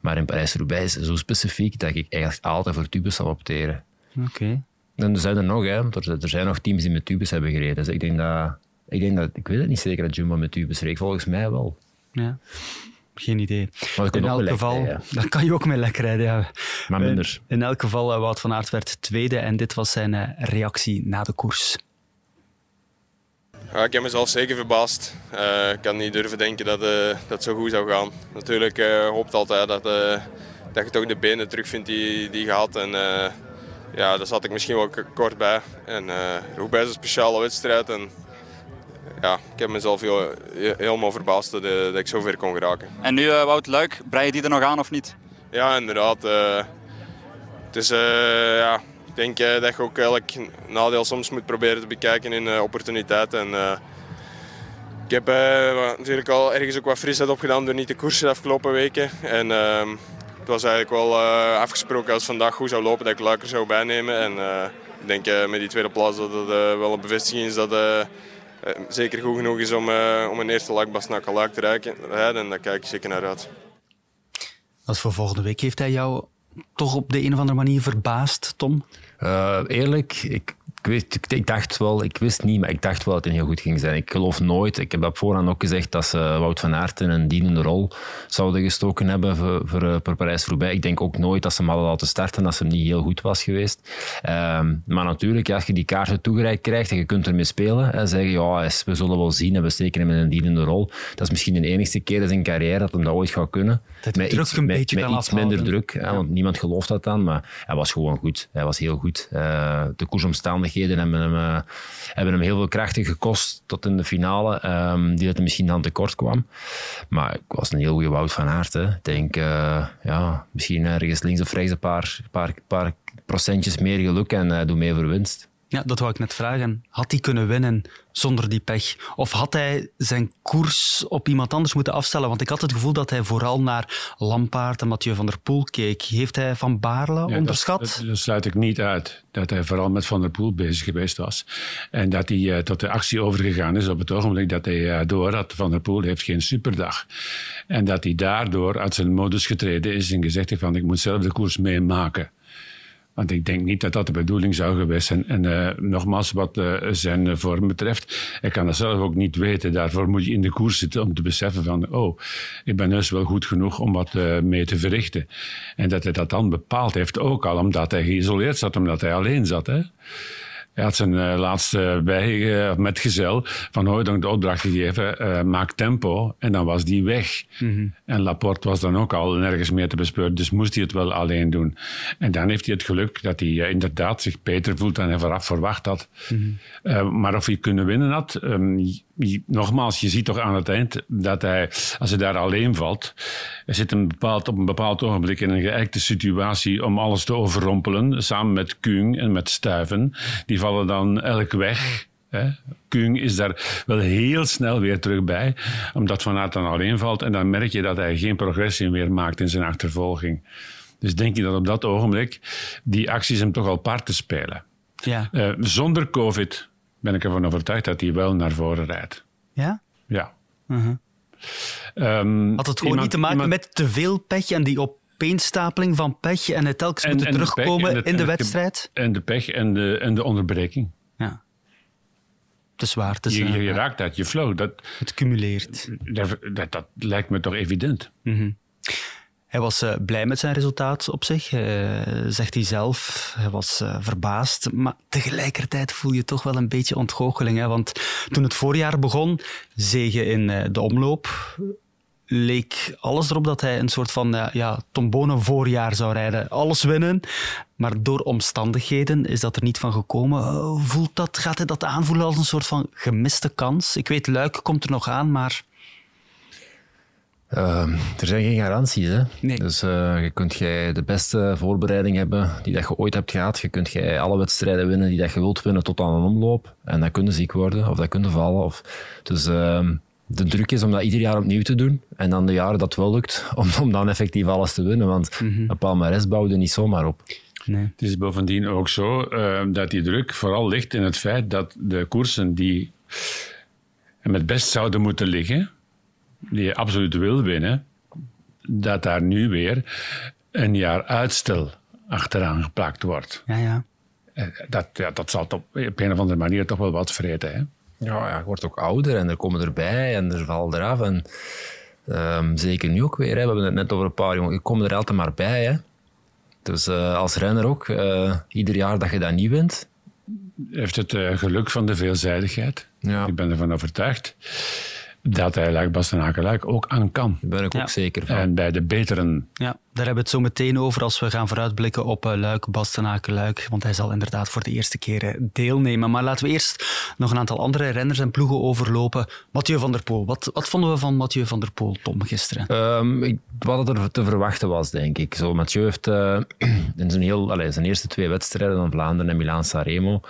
Maar in Parijs-Roubaix is het zo specifiek dat ik eigenlijk altijd voor tubus zal opteren. Oké. En er zijn er nog, hè. Er, zijn nog teams die met tubus hebben gereden. Dus ik denk dat... Ik, denk dat, ik weet het niet zeker dat Jumbo met tubus reed. Volgens mij wel. Ja. Geen idee. In elk geval, rijden, dan kan je ook met lek rijden. Ja. Maar minder. In, in elk geval, eh, Wout van Aert werd tweede en dit was zijn eh, reactie na de koers. Ja, ik heb mezelf zeker verbaasd. Eh, ik had niet durven denken dat, eh, dat het zo goed zou gaan. Natuurlijk eh hoopt altijd dat, eh, dat je toch de benen terugvindt die, die je had. En, eh, ja, daar zat ik misschien wel kort bij. En uh, Roubaix is een speciale wedstrijd. En, ja, ik heb mezelf heel, he- helemaal verbaasd dat, eh, dat ik zo ver kon geraken. En nu eh, Wout Luik, brei je die er nog aan of niet? Ja, inderdaad. eh, het is, ja, ik denk dat je ook elk nadeel soms moet proberen te bekijken in eh, opportuniteit. En, ik heb natuurlijk al ergens ook wat frisheid opgedaan door niet te koersen de afgelopen weken. En ehm, het was eigenlijk wel afgesproken als vandaag goed zou lopen dat ik Luiker zou bijnemen. En ik denk met die tweede plaats dat het wel een bevestiging is dat zeker goed genoeg is om, eh, om een eerste lakbas naar Luik te rijken- rijden. En daar kijk ik zeker naar uit. Als voor volgende week heeft hij jou toch op de een of andere manier verbaasd, Tom? Eh, eerlijk, ik, ik, wist, ik, ik dacht wel, ik wist niet, maar ik dacht wel dat het heel goed ging zijn. Ik geloof nooit, ik heb dat vooraan ook gezegd, dat ze Wout van Aert in een dienende rol zouden gestoken hebben voor, voor, eh, voor Parijs-Roubaix. Ik denk ook nooit dat ze hem hadden laten starten als hem niet heel goed was geweest. Ehm, maar natuurlijk, als je die kaarten toegereikt krijgt en je kunt ermee spelen en zeggen, ja, we zullen wel zien en we steken hem in een dienende rol. Dat is misschien de enigste keer in zijn carrière dat hem dat ooit gaat kunnen. Dat met druk iets, een met, beetje met kan iets minder druk, hè, want niemand gelooft dat dan, maar hij was gewoon goed. Hij was heel goed. Eh, de koersomstandigheden hebben hem, eh, hebben hem heel veel krachten gekost tot in de finale, ehm, die dat misschien aan tekort kwam. Maar ik was een heel goede Wout van Aert. Hè. Ik denk, eh, ja, misschien ergens links of rechts een paar, paar, paar procentjes meer geluk en hij doet mee voor winst. Ja, dat wou ik net vragen. Had hij kunnen winnen zonder die pech? Of had hij zijn koers op iemand anders moeten afstellen? Want ik had het gevoel dat hij vooral naar Lampaard en Mathieu van der Poel keek. Heeft hij Van Baarle Ja, onderschat? Dat, dat, dat sluit ik niet uit. Dat hij vooral met Van der Poel bezig geweest was. En dat hij eh, tot de actie overgegaan is op het ogenblik dat hij eh, door had. Van der Poel heeft geen superdag. En dat hij daardoor uit zijn modus getreden is en gezegd heeft van ik moet zelf de koers meemaken. Want ik denk niet dat dat de bedoeling zou geweest zijn. En eh, nogmaals, wat eh, zijn vorm betreft, ik kan dat zelf ook niet weten. Daarvoor moet je in de koers zitten om te beseffen van, oh, ik ben dus wel goed genoeg om wat eh, mee te verrichten. En dat hij dat dan bepaald heeft, ook al omdat hij geïsoleerd zat, omdat hij alleen zat. Hè? Hij had zijn eh, laatste bij, eh, metgezel van Hooydonk de opdracht gegeven, eh, maak tempo. En dan was die weg. En Laporte was dan ook al nergens meer te bespeuren, dus moest hij het wel alleen doen. En dan heeft hij het geluk dat hij inderdaad zich beter voelt dan hij vooraf verwacht had. Eh, maar of hij kunnen winnen had, ehm, nogmaals, je ziet toch aan het eind dat hij, als hij daar alleen valt, hij zit een bepaald, op een bepaald ogenblik in een geëikte situatie om alles te overrompelen, samen met Kuhn en met Stuiven. Die vallen dan elk weg. Hè. Kung is daar wel heel snel weer terug bij, omdat Van Aert dan alleen valt. En dan merk je dat hij geen progressie meer maakt in zijn achtervolging. Dus denk je dat op dat ogenblik die acties hem toch al parten spelen. Ja. Uh, zonder COVID ben ik ervan overtuigd dat hij wel naar voren rijdt. Ja? Ja. Uh -huh. um, Had het gewoon iemand, niet te maken iemand... met te veel pech en die opeenstapeling van pech en het telkens en, moeten en terugkomen de de, in de wedstrijd? En de pech en de, en de onderbreking. Ja. Het is waar. Het is, je, je, je, raakt uit je flow. Dat, het cumuleert. Dat, dat, dat lijkt me toch evident. Mm -hmm. Hij was uh, blij met zijn resultaat op zich, uh, zegt hij zelf. Hij was uh, verbaasd, maar tegelijkertijd voel je toch wel een beetje ontgoocheling. Hè? Want toen het voorjaar begon, zegen in de omloop, leek alles erop dat hij een soort van ja, tombone voorjaar zou rijden. Alles winnen, maar door omstandigheden is dat er niet van gekomen. Voelt dat, gaat hij dat aanvoelen als een soort van gemiste kans? Ik weet, Luik komt er nog aan, maar... Uh, er zijn geen garanties. Hè? Nee. Dus uh, je kunt jij de beste voorbereiding hebben die dat je ooit hebt gehad. Je kunt jij alle wedstrijden winnen die dat je wilt winnen tot aan een omloop. En dan kun je ziek worden of dat kun je vallen. Of... Dus uh, de druk is om dat ieder jaar opnieuw te doen. En dan de jaren dat wel lukt, om, om dan effectief alles te winnen. Want mm -hmm. een palmarès bouwde niet zomaar op. Nee. Het is bovendien ook zo uh, dat die druk vooral ligt in het feit dat de koersen die hem het best zouden moeten liggen die je absoluut wil winnen, dat daar nu weer een jaar uitstel achteraan geplakt wordt. Ja, ja. Dat, ja, dat zal op, op een of andere manier toch wel wat vreten. Hè? Ja, ja, je wordt ook ouder en er komen erbij en er valt eraf. En, um, zeker nu ook weer. Hè. We hebben het net over een paar jongen. Je komt er altijd maar bij. Hè. Dus uh, als renner ook, uh, ieder jaar dat je dat niet wint. Heeft het uh, geluk van de veelzijdigheid. Ja. Ik ben ervan overtuigd dat hij Luik Bastenaken Luik ook aan kan. Daar ben ik ook zeker van. En bij de beteren. Ja, daar hebben we het zo meteen over als we gaan vooruitblikken op eh, Luik, Bastenaken, Luik. Want hij zal inderdaad voor de eerste keer eh, deelnemen. Maar laten we eerst nog een aantal andere renners en ploegen overlopen. Mathieu van der Poel. Wat, wat vonden we van Mathieu van der Poel, Tom, gisteren? Ehm, ik, wat er te verwachten was, denk ik. Zo, Mathieu heeft eh, in zijn, heel, allez, zijn eerste twee wedstrijden van Vlaanderen en Milaan-Sanremo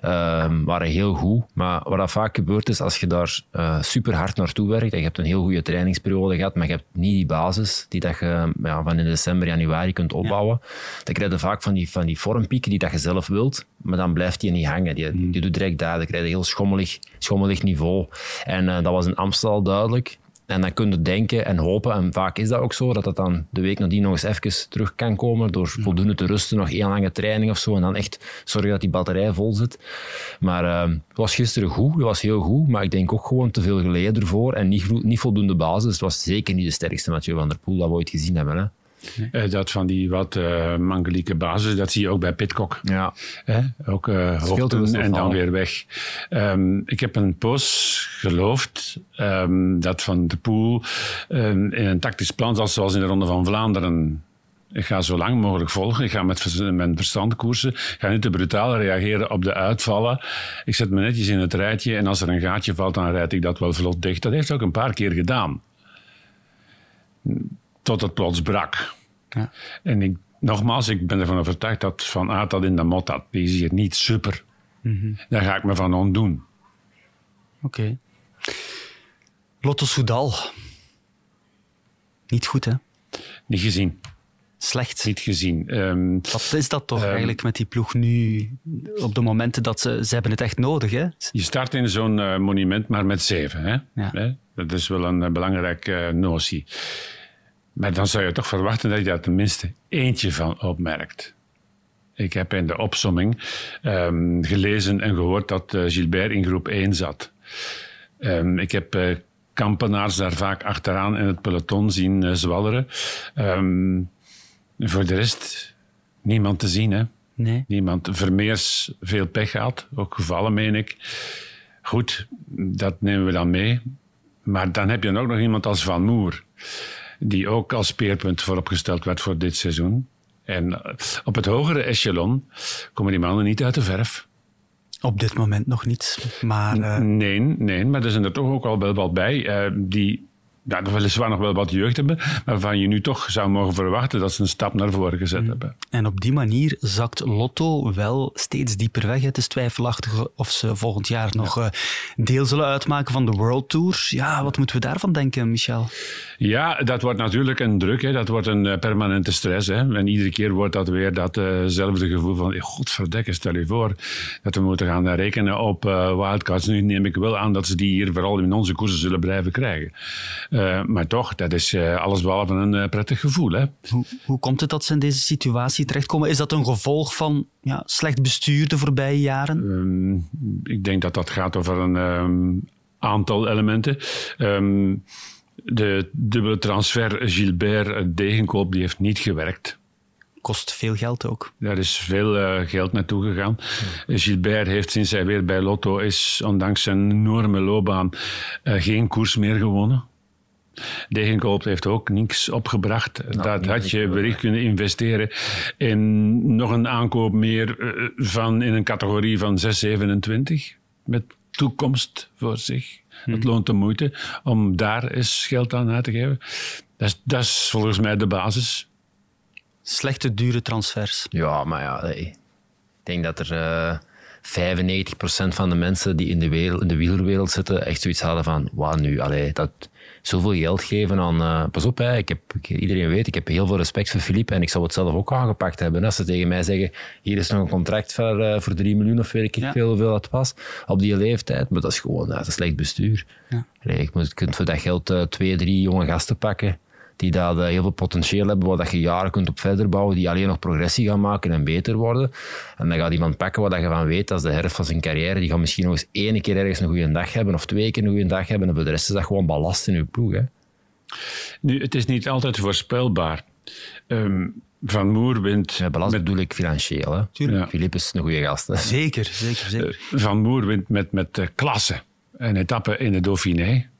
ehm, waren heel goed. Maar wat dat vaak gebeurt is, als je daar eh, super hard naartoe werkt en je hebt een heel goede trainingsperiode gehad, maar je hebt niet die basis die dat je ja, van in december, januari kunt opbouwen, dan krijg je vaak van die, van die vormpieken die dat je zelf wilt, maar dan blijft die niet hangen. Die, die doet direct daar. Dan krijg je een heel schommelig, schommelig niveau. En eh, dat was in Amstel duidelijk. En dan kun je denken en hopen, en vaak is dat ook zo, dat dat dan de week nadien nog eens even terug kan komen door voldoende te rusten, nog één lange training of zo, en dan echt zorgen dat die batterij vol zit. Maar uh, het was gisteren goed, het was heel goed, maar ik denk ook gewoon te veel geleden ervoor en niet, niet voldoende basis. Het was zeker niet de sterkste Mathieu van der Poel dat we ooit gezien hebben. Hè. Eh, dat van die wat uh, mangelieke basis, dat zie je ook bij Pitcock. Ja. Ook uh, hoogten en dan weer weg. Ehm, ik heb een poos geloofd ehm, dat Van de Poel ehm, in een tactisch plan zoals in de Ronde van Vlaanderen. Ik ga zo lang mogelijk volgen. Ik ga met mijn verstand koersen. Ik ga niet te brutaal reageren op de uitvallen. Ik zet me netjes in het rijtje en als er een gaatje valt, dan rijd ik dat wel vlot dicht. Dat heeft hij ook een paar keer gedaan. Tot het plots brak. Ja. En ik, nogmaals, ik ben ervan overtuigd dat Van Aert dat in de mot had. Die is hier niet super. Daar ga ik me van ontdoen. Oké. Lotto Soudal. Niet goed, hè? Niet gezien. Slecht. Niet gezien. Ehm, Wat is dat toch Ehm. eigenlijk met die ploeg nu? Op de momenten dat ze... Ze hebben het echt nodig, hè? je start in zo'n eh, monument maar met zeven. Hè? Ja. Hè? Dat is wel een eh, belangrijke eh, notie. Maar dan zou je toch verwachten dat je daar tenminste eentje van opmerkt. Ik heb in de opsomming ehm, gelezen en gehoord dat eh, Gilbert in groep 1 zat. Ehm, ik heb eh, kampenaars daar vaak achteraan in het peloton zien eh, zwalleren. Ehm, voor de rest niemand te zien, hè? Nee. Niemand. Vermeers veel pech gehad, ook gevallen, meen ik. Goed, dat nemen we dan mee. Maar dan heb je ook nog iemand als Van Moer, die ook als speerpunt vooropgesteld werd voor dit seizoen. En eh, op het hogere echelon komen die mannen niet uit de verf. Op dit moment nog niet. Maar eh, Nee, nee, maar er zijn er toch ook al wel wat bij eh, die ja, weliswaar nog wel wat jeugd hebben, maar waarvan je nu toch zou mogen verwachten dat ze een stap naar voren gezet hebben. En op die manier zakt Lotto wel steeds dieper weg. Het is twijfelachtig of ze volgend jaar nog eh, deel zullen uitmaken van de World Tours. Ja, wat moeten we daarvan denken, Michel? Ja, dat wordt natuurlijk een druk. Hè. Dat wordt een eh, permanente stress. Hè. En iedere keer wordt dat weer datzelfde gevoel van... Godverdekke, stel je voor dat we moeten gaan rekenen op uh, wildcards. Nu neem ik wel aan dat ze die hier vooral in onze koersen zullen blijven krijgen. Uh, maar toch, dat is uh, allesbehalve een uh, prettig gevoel. Hè? Hoe, hoe komt het dat ze in deze situatie terechtkomen? Is dat een gevolg van ja, slecht bestuur de voorbije jaren? Um, ik denk dat dat gaat over een um, aantal elementen. Um, de dubbele transfer Gilbert-Degenkoop die heeft niet gewerkt kost veel geld ook. Daar is veel uh, geld naartoe gegaan. Ja. Gilbert heeft sinds hij weer bij Lotto is, ondanks zijn enorme loopbaan, uh, geen koers meer gewonnen. Degenkoop heeft ook niks opgebracht. Nou, dat had je wellicht kunnen investeren in nog een aankoop meer uh, van in een categorie van 627 met toekomst voor zich. Het loont de moeite om daar eens geld aan uit te geven. Dat is, dat is volgens mij de basis. Slechte, dure transfers. Ja, maar ja, ik denk dat er uh, 95% van de mensen die in de, wereld, in de wielerwereld zitten echt zoiets hadden van, wat nu, allee, dat zoveel geld geven aan... Uh, pas op, hè, ik heb, ik, iedereen weet, ik heb heel veel respect voor Philippe en ik zou het zelf ook aangepakt hebben. Als ze tegen mij zeggen, hier is nog een contract voor, uh, voor 3 miljoen of weet ik ja. veel hoeveel dat was, op die leeftijd. Maar dat is gewoon dat is slecht bestuur. Ja. Moet, kunt voor dat geld uh, twee, drie jonge gasten pakken die daar heel veel potentieel hebben, waar dat je jaren kunt op verder bouwen, die alleen nog progressie gaan maken en beter worden. En dan gaat iemand pakken waar je van weet, dat is de herfst van zijn carrière, die gaat misschien nog eens één keer ergens een goede dag hebben, of twee keer een goede dag hebben, en voor de rest is dat gewoon ballast in je ploeg. Hè. Nu, het is niet altijd voorspelbaar. Um, van Moer wint... Ja, balans met... bedoel ik financieel. Hè? Ja. Is een goede gast. Hè? Zeker, zeker, zeker. Uh, van Moer wint met, met uh, klasse een etappe in de Dauphiné.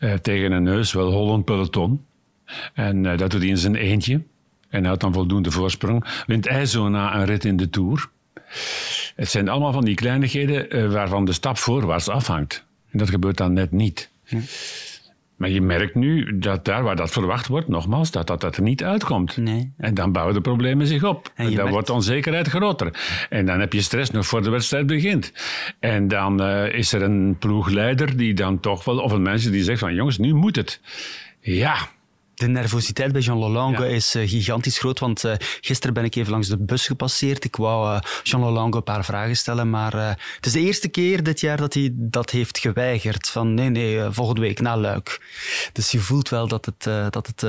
Uh, tegen een neus wel Holland peloton. En uh, dat doet hij in zijn eentje. En had dan voldoende voorsprong. Wint hij zo na een rit in de Tour. Het zijn allemaal van die kleinigheden uh, waarvan de stap voorwaarts afhangt. En dat gebeurt dan net niet. Maar je merkt nu dat daar waar dat verwacht wordt, nogmaals, dat dat, dat er niet uitkomt. Nee. En dan bouwen de problemen zich op. En, en dan merkt... wordt de onzekerheid groter. En dan heb je stress nog voor de wedstrijd begint. En dan uh, is er een ploegleider die dan toch wel, of een mens die zegt van jongens, nu moet het. Ja, de nervositeit bij Jean Lolange ja. is uh, gigantisch groot, want uh, gisteren ben ik even langs de bus gepasseerd. Ik wou uh, Jean Lolange een paar vragen stellen, maar het is de eerste keer dit jaar dat hij dat heeft geweigerd. Van nee, nee, volgende week na Luik. Dus je voelt wel dat het, dat het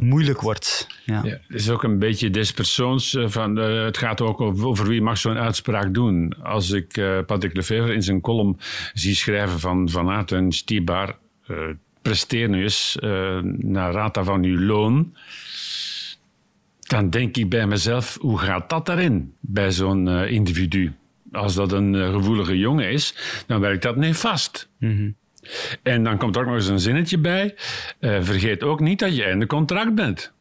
moeilijk wordt. Ja. ja. het is ook een beetje des persoons van, het gaat ook over, over wie mag zo'n uitspraak doen. Als ik Patrick Lefevre in zijn column zie schrijven van Van Aert en Stibar presteer nu eens uh, naar rata van uw loon. Dan denk ik bij mezelf, hoe gaat dat daarin bij zo'n uh, individu? Als dat een uh, gevoelige jongen is, dan werkt dat nefast. Mm -hmm. En dan komt er ook nog eens een zinnetje bij. vergeet ook niet dat je einde contract bent.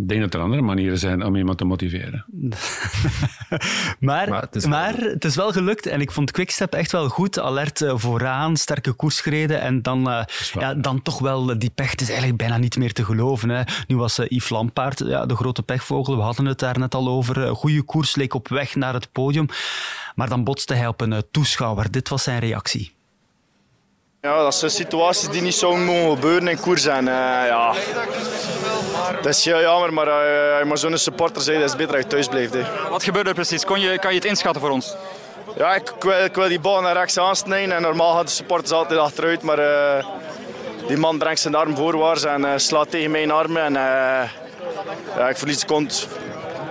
Ik denk dat er andere manieren zijn om iemand te motiveren. maar, maar, het, is maar het is wel gelukt en ik vond Quickstep echt wel goed. Alert uh, vooraan, sterke koers gereden en dan, uh, ja, dan toch wel die pech. Het is eigenlijk bijna niet meer te geloven. Hè. Nu was uh, Yves Lampaard ja, de grote pechvogel. We hadden het daar net al over. Goede koers leek op weg naar het podium. Maar dan botste hij op een toeschouwer. Dit was zijn reactie. Ja, dat zijn situaties die niet zo mogen gebeuren in koers. En, uh, ja. Dat is heel jammer, maar uh, je maar zo'n supporter zei, dat is beter dat je thuis blijft. Hè. Wat gebeurde er precies? Kon je, kan je het inschatten voor ons? Ja, ik, ik, wil, ik wil die bal naar rechts aansnijden en normaal gaan de supporters altijd achteruit, maar uh, die man brengt zijn arm voorwaarts en slaat tegen mijn armen en ja, ik verlies de kont.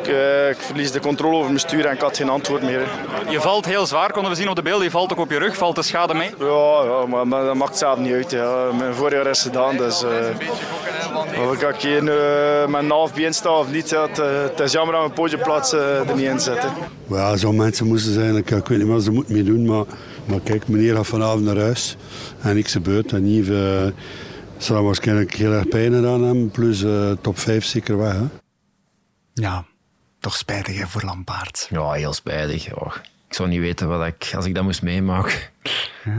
Ik, uh, ik, verlies de controle over mijn stuur en ik had geen antwoord meer. Je valt heel zwaar, konden we zien op de beelden. Je valt ook op je rug. Valt de schade mee? Ja, ja maar, maar, dat maakt zelf niet uit. Ja. Mijn voorjaar is gedaan, dus... Uh, of ik hier nu uh, met een half been sta of niet, ja, het, het, is jammer dat mijn podiumplaats er niet in zit. Ja, zo mensen moesten zijn. Ik, ik weet niet wat ze moeten mee doen, maar, maar kijk, meneer gaat vanavond naar huis en niks gebeurt. En Yves zal waarschijnlijk heel erg pijn gedaan hebben, plus top 5 zeker weg. Hè? Ja, toch spijtig hè, voor Lampaard. Ja, heel spijtig. Oh, ik zou niet weten wat ik, als ik dat moest meemaken.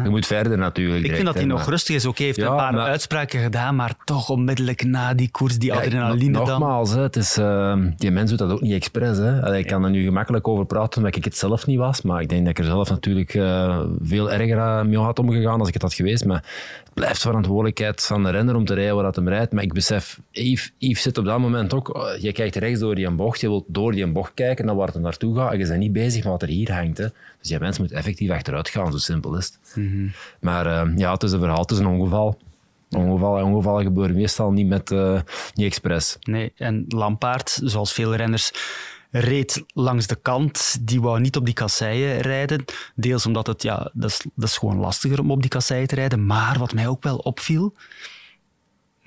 Je moet verder natuurlijk. Ik direct, vind dat hij nog rustig is. Oké, heeft Ja, een paar maar- uitspraken gedaan, maar toch onmiddellijk na die koers, die Ja, adrenaline nog- dan. Nogmaals, hè, het is, ehm, die mens doet dat ook niet expres. Hè. Allee, ik kan er nu gemakkelijk over praten omdat ik het zelf niet was. Maar ik denk dat ik er zelf natuurlijk eh, veel erger eh, mee had omgegaan als ik het had geweest. Maar blijft verantwoordelijkheid van de renner om te rijden waar dat hem rijdt. Maar ik besef, Yves, Yves zit op dat moment ook... eh, je kijkt rechts door die bocht, je wilt door die bocht kijken naar waar het naartoe gaat. En je bent niet bezig met wat er hier hangt. Hè. Dus die mens moet effectief achteruit gaan, zo simpel is het. Maar eh, ja, het is een verhaal, het is een ongeval. Ongeval, en ongevallen gebeuren meestal niet, met, eh, niet expres. Nee, en Lampaard, zoals veel renners, reed langs de kant. Die wou niet op die kasseien rijden. Deels omdat het, ja, dat is, dat is gewoon lastiger om op die kasseien te rijden. Maar wat mij ook wel opviel,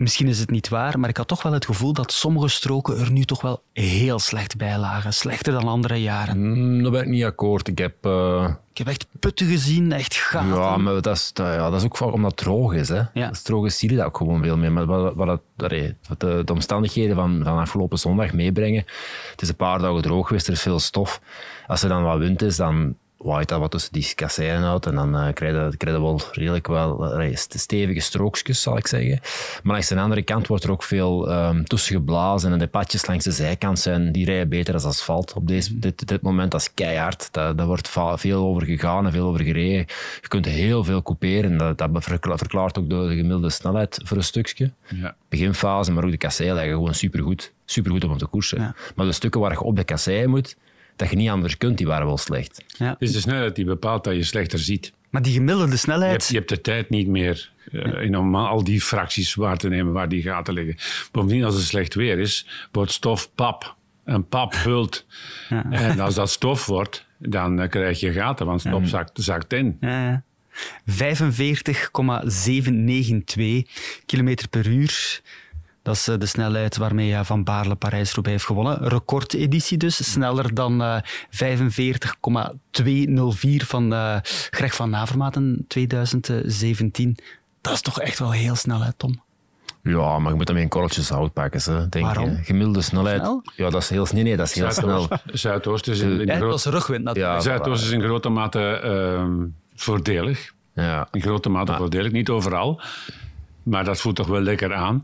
misschien is het niet waar, maar ik had toch wel het gevoel dat sommige stroken er nu toch wel heel slecht bij lagen. Slechter dan andere jaren. Mm, daar ben ik niet akkoord. Ik heb... eh, Ik heb echt putten gezien, echt gaten. Ja, maar dat is, dat, ja, dat is ook vaak omdat het droog is. Hè. Ja. Als het droog is, zie je dat ook gewoon veel meer. Maar wat, wat, het- wat de, de omstandigheden van, van afgelopen zondag meebrengen, het is een paar dagen droog geweest, er is veel stof. Als er dan wat wind is, dan waait dat wat tussen die kasseien uit en dan eh, krijg, je, krijg je wel redelijk wel stevige strookjes, zal ik zeggen. Maar langs de andere kant wordt er ook veel ehm tussen geblazen en de padjes langs de zijkant zijn, die rijden beter als asfalt. Op deze, dit, dit moment, dat is keihard. Daar, daar wordt veel over gegaan en veel over gereden. Je kunt heel veel couperen. Dat, dat verkla- verklaart ook de, de gemiddelde snelheid voor een stukje. Ja. Beginfase, maar ook de kasseien liggen gewoon supergoed. Supergoed om te koersen. Ja. Maar de stukken waar je op de kasseien moet, dat je niet anders kunt, die waren wel slecht. Ja. Het is de snelheid die bepaalt dat je slechter ziet. Maar die gemiddelde Je snelheid... hebt, je hebt de tijd niet meer eh, in om al die fracties waar te nemen waar die gaten liggen. Bovendien, als het slecht weer is, wordt stof pap. En pap vult. En als dat stof wordt, dan eh, krijg je gaten, want stof zakt, zakt in. Ja, ja. 45,792 km per uur. Dat is eh, de snelheid waarmee eh, Van Baarle Parijs-Roubaix heeft gewonnen. Recordeditie dus. Sneller dan eh, 45,204 van eh, Greg van Navermaat in 2017. Dat is toch echt wel heel snel, hè, Tom? Ja, maar je moet dat met een korreltje zout pakken. Hè, denk Waarom? Je. Gemiddelde snelheid. Snel? Ja, dat is heel snel. Nee, dat is heel snel. Zuidoost, is in, in Ja, het groot- was rugwind natuurlijk. Ja, Zuidoost is in grote mate ehm, voordelig. Ja. In grote mate voordelig, niet overal. Maar dat voelt toch wel lekker aan.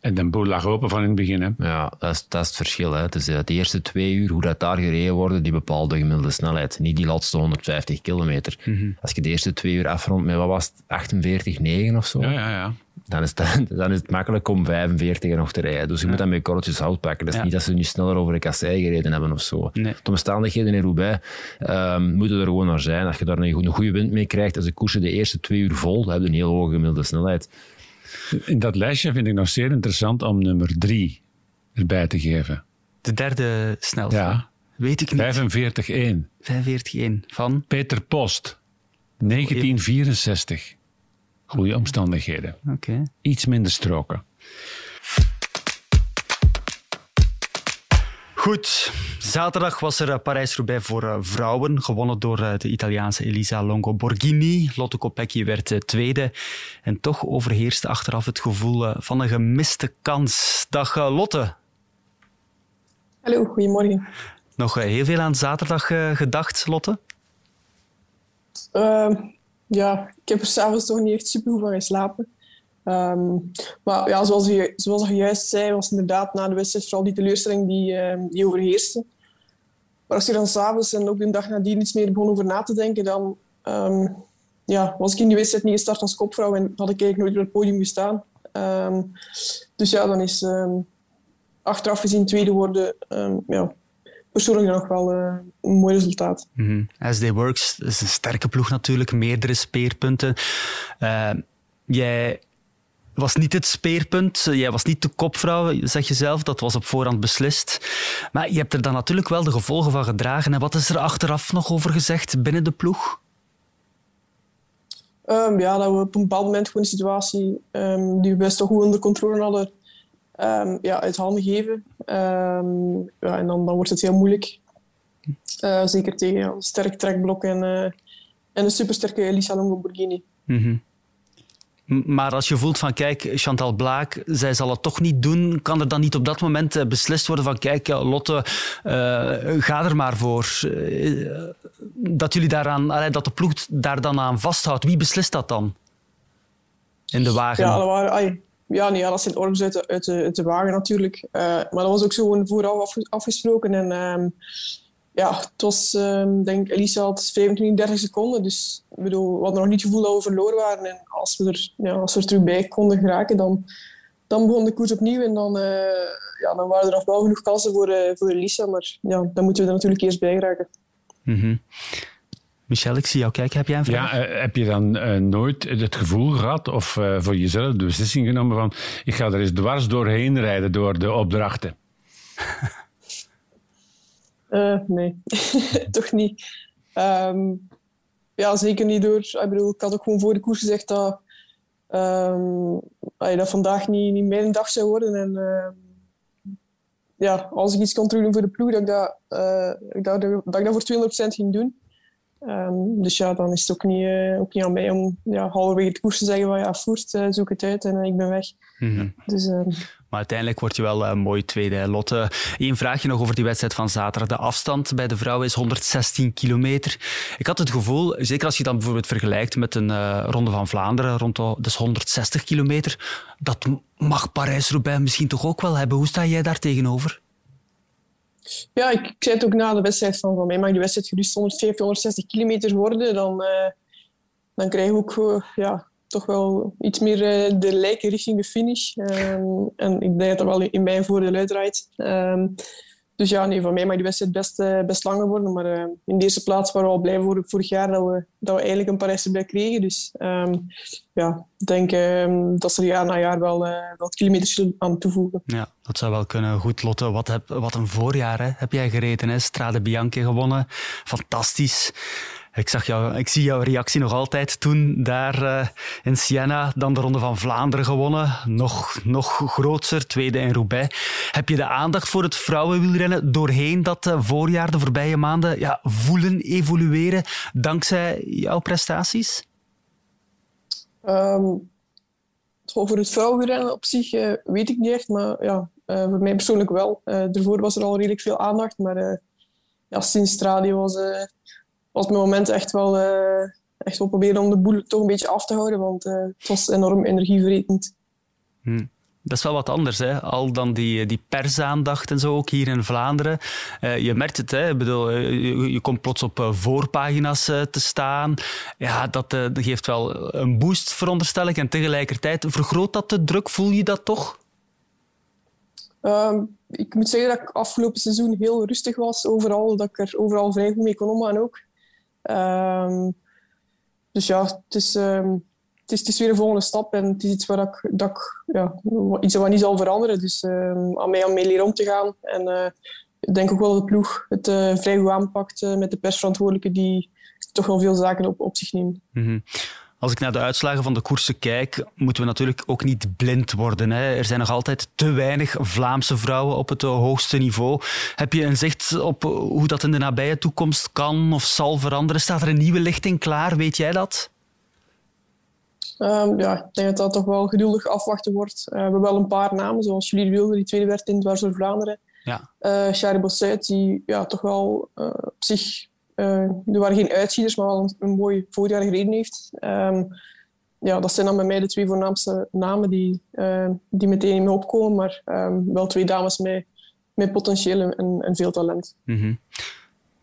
En de boel lag open van in het begin. Hè. Ja, dat is, dat is het verschil. Hè. Het is eh, de eerste twee uur, hoe dat daar gereden wordt, die bepaalt de gemiddelde snelheid. Niet die laatste 150 kilometer. Mhm. Als je de eerste twee uur afrondt met, wat was het, 48, 9 of zo, Ja, ja, ja. dan, is het, dan is het makkelijk om 45 en nog te rijden. Dus je moet dat met korreltjes hout pakken. Dat is Ja. niet dat ze nu sneller over de kassei gereden hebben of zo. Nee. De omstandigheden in Roubaix ehm, moeten er gewoon naar zijn. Als je daar een, goede- een goede wind mee krijgt, als de koersen de eerste twee uur vol, dan heb je een heel hoge gemiddelde snelheid. In dat lijstje vind ik nog zeer interessant om nummer drie erbij te geven. De derde snelste. Ja. Weet ik niet. 45-1. 45-1 van... Peter Post, 1964. Goede omstandigheden. Oké. Iets minder stroken. Goed, zaterdag was er eh, Parijs-Roubaix voor eh, vrouwen, gewonnen door eh, de Italiaanse Elisa Longo Borghini. Lotte Kopecky werd tweede en toch overheerste achteraf het gevoel van een gemiste kans. Dag Lotte, Hallo, goedemorgen. nog heel veel aan zaterdag gedacht, Lotte? Ehm, ja, ik heb er s'avonds toch niet echt super goed van geslapen. Ehm, maar ja, zoals je, zoals je juist zei, was inderdaad na de wedstrijd vooral die teleurstelling die, ehm, die overheerste. Maar als je dan s'avonds en ook de dag nadien iets meer begon over na te denken, dan ehm, ja, was ik in die wedstrijd niet gestart als kopvrouw en had ik eigenlijk nooit op het podium gestaan. Dus ja, dan is achteraf gezien tweede worden ja, persoonlijk nog wel eh, een mooi resultaat. Mhm. SD Works is een sterke ploeg natuurlijk, meerdere speerpunten. Jij was niet het speerpunt, jij was niet de kopvrouw, zeg je zelf, dat was op voorhand beslist. Maar je hebt er dan natuurlijk wel de gevolgen van gedragen. En wat is er achteraf nog over gezegd binnen de ploeg? Ehm, ja, dat we op een bepaald moment gewoon de situatie ehm, die we best wel goed onder controle hadden, ehm, ja, uit handen geven. Ja, en dan, dan wordt het heel moeilijk. Eh, zeker tegen ja, een sterk trekblok en, eh, en een supersterke Elisa Longo Borghini. Mhm. Maar als je voelt van, kijk, Chantal Blaak, zij zal het toch niet doen, kan er dan niet op dat moment eh, beslist worden van, kijk, eh, Lotte, eh, ga er maar voor. Dat, jullie daaraan, dat de ploeg daar dan aan vasthoudt? Wie beslist dat dan? In de wagen? Ja, dat, waren, ja, nee, dat zijn orders uit de, de, wagen natuurlijk. Maar dat was ook zo gewoon vooraf afgesproken. En um, ja, het was, um, denk Elisa had 25, 30 seconden. Dus ik bedoel, we hadden nog niet het gevoel dat we verloren waren. En als we er, ja, als we er terug bij konden geraken, dan, dan begon de koers opnieuw. En dan, uh, ja, dan waren er nog wel genoeg kansen voor, uh, voor Elisa. Maar ja, dan moeten we er natuurlijk eerst bij geraken. Mm -hmm. Michel, ik zie jou kijken. Heb jij een vraag? Ja, uh, heb je dan uh, nooit het gevoel gehad of uh, voor jezelf de beslissing genomen van ik ga er eens dwars doorheen rijden door de opdrachten? nee, toch niet. Um, ja, zeker niet door. Ik bedoel, ik had ook gewoon voor de koers gezegd dat, um, dat vandaag niet, niet mijn dag zou worden. En ja, als ik iets kon doen voor de ploeg, dat ik dat, dat, dat, ik dat voor 200% ging doen. Um, dus ja, dan is het ook niet, uh, ook niet aan mij om ja, halverwege de koers te zeggen van ja, voert, uh, zoek het uit en uh, ik ben weg. Mm -hmm. dus, maar uiteindelijk word je wel mooi tweede. Lotte, één vraagje nog over die wedstrijd van zaterdag. De afstand bij de vrouwen is 116 kilometer. Ik had het gevoel, zeker als je dan bijvoorbeeld vergelijkt met een Ronde van Vlaanderen, rond de, dus 160 kilometer, dat mag Parijs-Roubaix misschien toch ook wel hebben. Hoe sta jij daar tegenover? Ja, ik, zei het ook na de wedstrijd van, van mij mag die wedstrijd gerust 150, 160 kilometer worden. Dan, uh, dan krijg je ook ja, toch wel iets meer uh, de lijken richting de finish. Um, en ik denk dat dat wel in mijn voordeel uitdraait. Um, dus ja, nee, van mij mag die wedstrijd best, uh, best langer worden. Maar uh, in de eerste plaats waren we al blij voor, vorig jaar dat we, dat we eigenlijk een Parijs-Roubaix kregen. Dus um, ja, ik denk dat ze jaar na jaar wel uh, wat kilometers aan toevoegen. Ja, dat zou wel kunnen. Goed, Lotte, wat, heb, wat een voorjaar hè? heb jij gereden. Hè? Strade Bianchi gewonnen. Fantastisch. Ik, zag jou, ik zie jouw reactie nog altijd toen daar uh, in Siena dan de Ronde van Vlaanderen gewonnen. Nog, nog groter, tweede in Roubaix. Heb je de aandacht voor het vrouwenwielrennen doorheen dat uh, voorjaar, de voorbije maanden, ja, voelen evolueren dankzij jouw prestaties? Um, over het vrouwenwielrennen op zich uh, weet ik niet echt, maar ja, voor mij persoonlijk wel. daarvoor was er al redelijk veel aandacht, maar ja, sinds Strade was was mijn moment echt wel, uh, echt wel proberen om de boel toch een beetje af te houden, want uh, het was enorm energieverretend. Hm. Dat is wel wat anders, hè? al dan die, die persaandacht en zo, ook hier in Vlaanderen. Uh, je merkt het, hè? Ik bedoel, je, je, komt plots op voorpagina's te staan. Ja, dat, dat, geeft wel een boost, veronderstel ik. En tegelijkertijd vergroot dat de druk, voel je dat toch? Um, ik moet zeggen dat ik afgelopen seizoen heel rustig was overal, dat ik er overal vrij goed mee kon omgaan ook. Um, dus ja, het is, um, het, is, het is weer een volgende stap en het is iets waar ik, dat ik, ja, iets wat niet zal veranderen. Dus um, aan mij aan mee leren om te gaan. En uh, ik denk ook wel dat de ploeg het uh, vrij goed aanpakt uh, met de persverantwoordelijke die toch wel veel zaken op, op zich neemt. -hmm. Als ik naar de uitslagen van de koersen kijk, moeten we natuurlijk ook niet blind worden. Hè. Er zijn nog altijd te weinig Vlaamse vrouwen op het hoogste niveau. Heb je een zicht op hoe dat in de nabije toekomst kan of zal veranderen? Staat er een nieuwe lichting klaar? Weet jij dat? Um, ja, ik denk dat dat toch wel geduldig afwachten wordt. Uh, we hebben wel een paar namen, zoals Julie Wilde, die tweede werd in Dwars door Vlaanderen. Ja. Uh, die ja, toch wel uh, op zich er waren geen uitschieters, maar wel een, mooi voorjaar gereden heeft. Um, ja, dat zijn dan bij mij de twee voornaamste namen die, uh, die meteen in me opkomen. Maar um, wel twee dames met, met potentieel en, veel talent. Mm.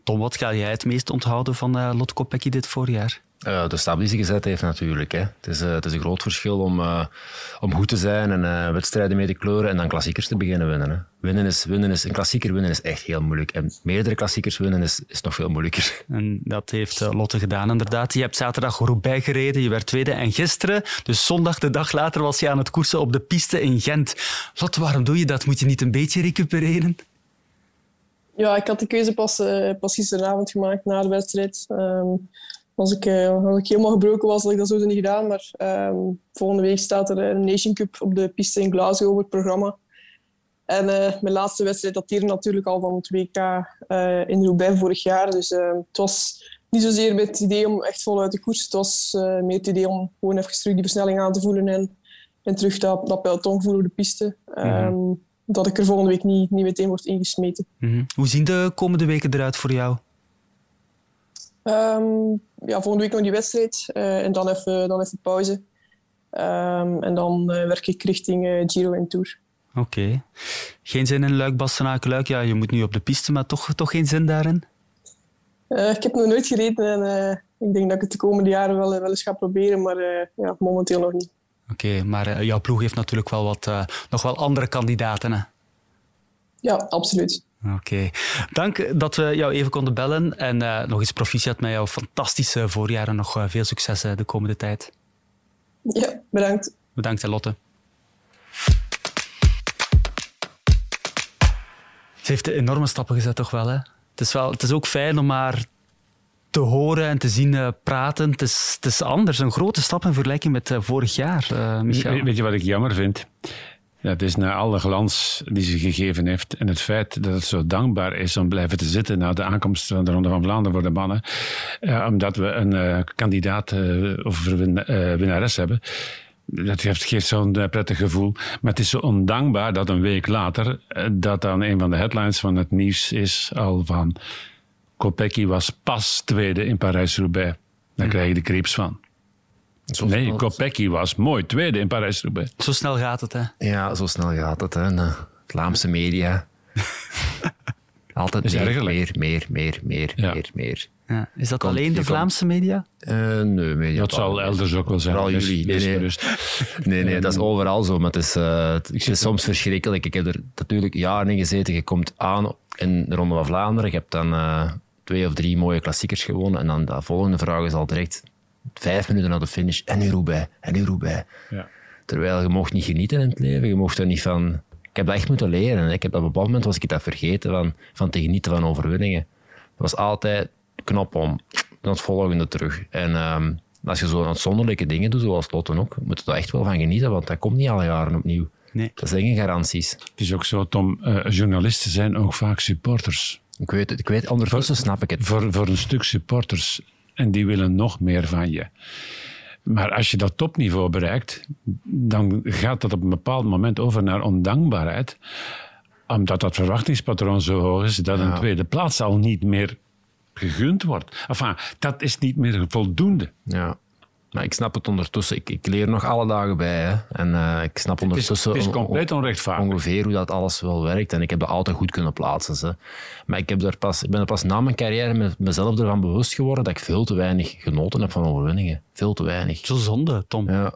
Tom, wat ga jij het meest onthouden van uh, Lotte Kopecky dit voorjaar? Uh, de stap die ze gezet heeft natuurlijk. Hè. Het, is, uh, het is een groot verschil om, uh, om goed te zijn en wedstrijden mee te kleuren en dan klassiekers te beginnen winnen. Hè. Winnen is, winnen is, een klassieker winnen is echt heel moeilijk. En meerdere klassiekers winnen is, is nog veel moeilijker. En dat heeft Lotte gedaan inderdaad. Je hebt zaterdag Roubaix gereden, je werd tweede. En gisteren, dus zondag de dag later, was je aan het koersen op de piste in Gent. Lotte, waarom doe je dat? Moet je niet een beetje recupereren? Ja, ik had de keuze pas, pas gisteravond gemaakt na de wedstrijd. Um, als ik, als ik helemaal gebroken was, had ik dat zo niet gedaan. Maar um, volgende week staat er een Nation Cup op de piste in Glasgow op het programma. En uh, mijn laatste wedstrijd dateerde natuurlijk al van het WK uh, in Roubaix vorig jaar. Dus het was niet zozeer met het idee om echt voluit de koers. Het was meer het idee om gewoon even terug die versnelling aan te voelen en, en terug dat, dat peloton voelen op de piste. -hmm. um, dat ik er volgende week niet, niet meteen word ingesmeten. Mm -hmm. Hoe zien de komende weken eruit voor jou? Ehm, ja, volgende week nog die wedstrijd eh, en dan even, dan even pauze. Ehm, en dan eh, werk ik richting eh, Giro en Tour. Oké. Geen zin in Luik, Bastenaken, Luik? Ja, je moet nu op de piste, maar toch, toch geen zin daarin? Ik heb nog nooit gereden en ik denk dat ik het de komende jaren wel, wel eens ga proberen, maar ja, momenteel nog niet. Oké, maar jouw ploeg heeft natuurlijk wel wat, nog wel andere kandidaten. Hè? Ja, absoluut. Oké. Dank dat we jou even konden bellen. En eh, nog eens proficiat met jouw fantastische voorjaar. En nog eh, veel succes eh, de komende tijd. Ja, bedankt. Bedankt, hè, Lotte. Ze heeft enorme stappen gezet, toch wel? Hè? Het, is wel het is ook fijn om maar te horen en te zien eh, praten. Het is, het is anders, een grote stap in vergelijking met eh, vorig jaar, eh Michel. We- Weet je wat ik jammer vind? Dat is na alle glans die ze gegeven heeft en het feit dat het zo dankbaar is om blijven te zitten na de aankomst van de Ronde van Vlaanderen voor de mannen, eh, omdat we een eh, kandidaat eh, of win- winnares hebben. Dat heeft, geeft zo'n prettig gevoel. Maar het is zo ondankbaar dat een week later, dat dan een van de headlines van het nieuws is al van Kopecky was pas tweede in Parijs-Roubaix. Daar krijg je de creeps van. Nee, Kopecky was mooi tweede in Parijs-Roubaix. Zo snel gaat het, hè? Ja, zo snel gaat het. Hè. En, eh, Vlaamse media. Altijd meer, meer, meer, meer, meer, Ja. meer, meer. Ja. Is dat Komt- alleen de komt- Vlaamse media? Eh, nee, media. Dat zal elders ook wel zijn. Vooral Dus- jullie. Nee, nee. gerust. Nee, nee, dat is overal zo. Maar het is, eh, het is soms verschrikkelijk. Ik heb er natuurlijk jaren in gezeten. Je komt aan in de Ronde van Vlaanderen. Je hebt dan eh, twee of drie mooie klassiekers gewonnen. En dan de volgende vraag is al direct vijf minuten na de finish. En nu Roubaix, en nu Roubaix. Ja. Terwijl je mocht niet genieten in het leven. Je mocht er niet van... Ik heb dat echt moeten leren. Ik heb op een bepaald moment was ik dat vergeten van, van te genieten van overwinningen. Het was altijd knop om, dan het volgende terug. En ehm, als je zo uitzonderlijke dingen doet, zoals Lotte ook, moet je er echt wel van genieten, want dat komt niet alle jaren opnieuw. Nee. Dat zijn geen garanties. Het is ook zo, Tom, eh, journalisten zijn ook vaak supporters. Ik weet, het, ik weet ondertussen snap ik het. Voor, voor een stuk supporters. En die willen nog meer van je. Maar als je dat topniveau bereikt, dan gaat dat op een bepaald moment over naar ondankbaarheid. Omdat dat verwachtingspatroon zo hoog is dat een Ja. tweede plaats al niet meer gegund wordt. Enfin, dat is niet meer voldoende. Ja. Maar ik snap het ondertussen. Ik, ik leer nog alle dagen bij. Hè. En eh, ik snap Het is, ondertussen het is on- compleet onrechtvaardig. ongeveer hoe dat alles wel werkt. En ik heb dat altijd goed kunnen plaatsen. Ze. Maar ik, heb er pas, ik ben er pas na mijn carrière met mezelf ervan bewust geworden dat ik veel te weinig genoten heb van overwinningen. Veel te weinig. Zo zonde, Tom. Ja,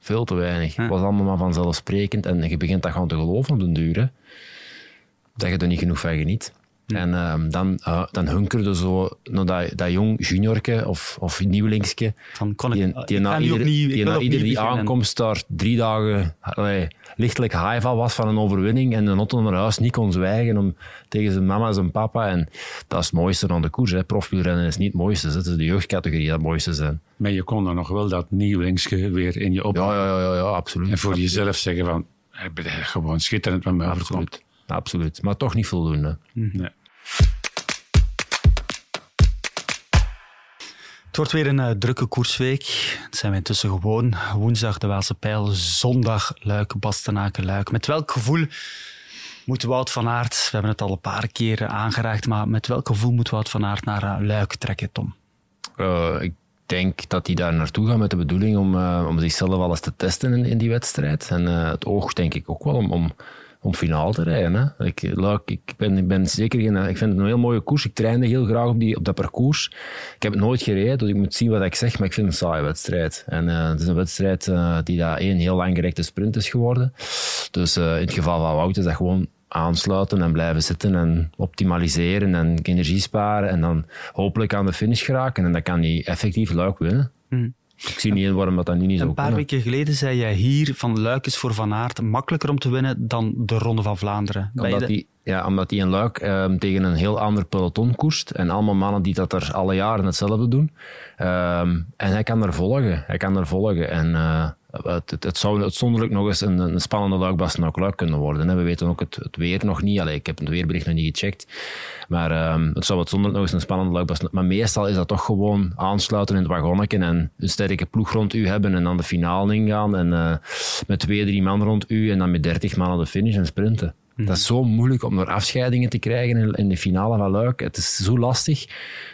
veel te weinig. Ja. Het was allemaal maar vanzelfsprekend. En je begint dat gewoon te geloven op den duur. hè. Dat je er niet genoeg van geniet. En ehm, dan, eh, dan hunkerde zo naar dat, dat jong juniorke of, of nieuwelingske. Van, kon ik, Die, ik die na nu ieder, opnieuw- ik die wil na ieder opnieuw die beginnen. aankomst daar drie dagen allee, lichtelijk high van was van een overwinning en de auto naar huis niet kon zwijgen om, tegen zijn mama en zijn papa. En dat is het mooiste aan de koers. Hè. Profwielrennen is niet het mooiste. Het is de jeugdcategorie dat het mooiste zijn. Maar je kon dan nog wel dat nieuwelingske weer in je op. Ja, ja, ja, ja, ja absoluut. En voor jezelf zeggen van, ik ben gewoon schitterend wat me overkomt. Absoluut. Absoluut. Maar toch niet voldoende. Nee. Het wordt weer een eh, drukke koersweek. Het zijn we intussen gewoon. Woensdag de Waalse Pijl, zondag Luik, Bastenaken, Luik. Met welk gevoel moet Wout van Aert, we hebben het al een paar keren aangeraakt, maar met welk gevoel moet Wout van Aert naar eh, Luik trekken, Tom? Eh, ik denk dat hij daar naartoe gaat met de bedoeling om, om zichzelf eens te testen in, in die wedstrijd. En het oog denk ik ook wel om, om, om finaal te rijden. Ik, ik, ben, ik ben zeker ik vind het een heel mooie koers. Ik trainde heel graag op, die, op dat parcours. Ik heb het nooit gereden, dus ik moet zien wat ik zeg, maar ik vind het een saaie wedstrijd. En eh, het is een wedstrijd eh, die daar één heel langgerekte sprint is geworden. Dus eh, in het geval van Wout is dat gewoon aansluiten en blijven zitten en optimaliseren en energie sparen en dan hopelijk aan de finish geraken. En dan kan hij effectief Luik winnen. Ik zie niet in waarom dat, dat nu niet zo Een paar weken geleden zei jij hier van Luik is voor Van Aert makkelijker om te winnen dan de Ronde van Vlaanderen. Omdat de- hij, ja, omdat hij in Luik ehm, tegen een heel ander peloton koerst. En allemaal mannen die dat er alle jaren hetzelfde doen. Ehm, en hij kan er volgen. Hij kan er volgen. En eh, het, het, het zou uitzonderlijk nog eens een, een spannende naar luik kunnen worden. Hè. We weten ook het, het weer nog niet. Allee, ik heb het weerbericht nog niet gecheckt. Maar ehm, het zou uitzonderlijk nog eens een spannende luik Maar meestal is dat toch gewoon aansluiten in het wagonnetje en een sterke ploeg rond u hebben en dan de finale ingaan. En eh, met twee, drie man rond u en dan met dertig man aan de finish en sprinten. Dat is zo moeilijk om er afscheidingen te krijgen in- de finale van Luik. Het is zo lastig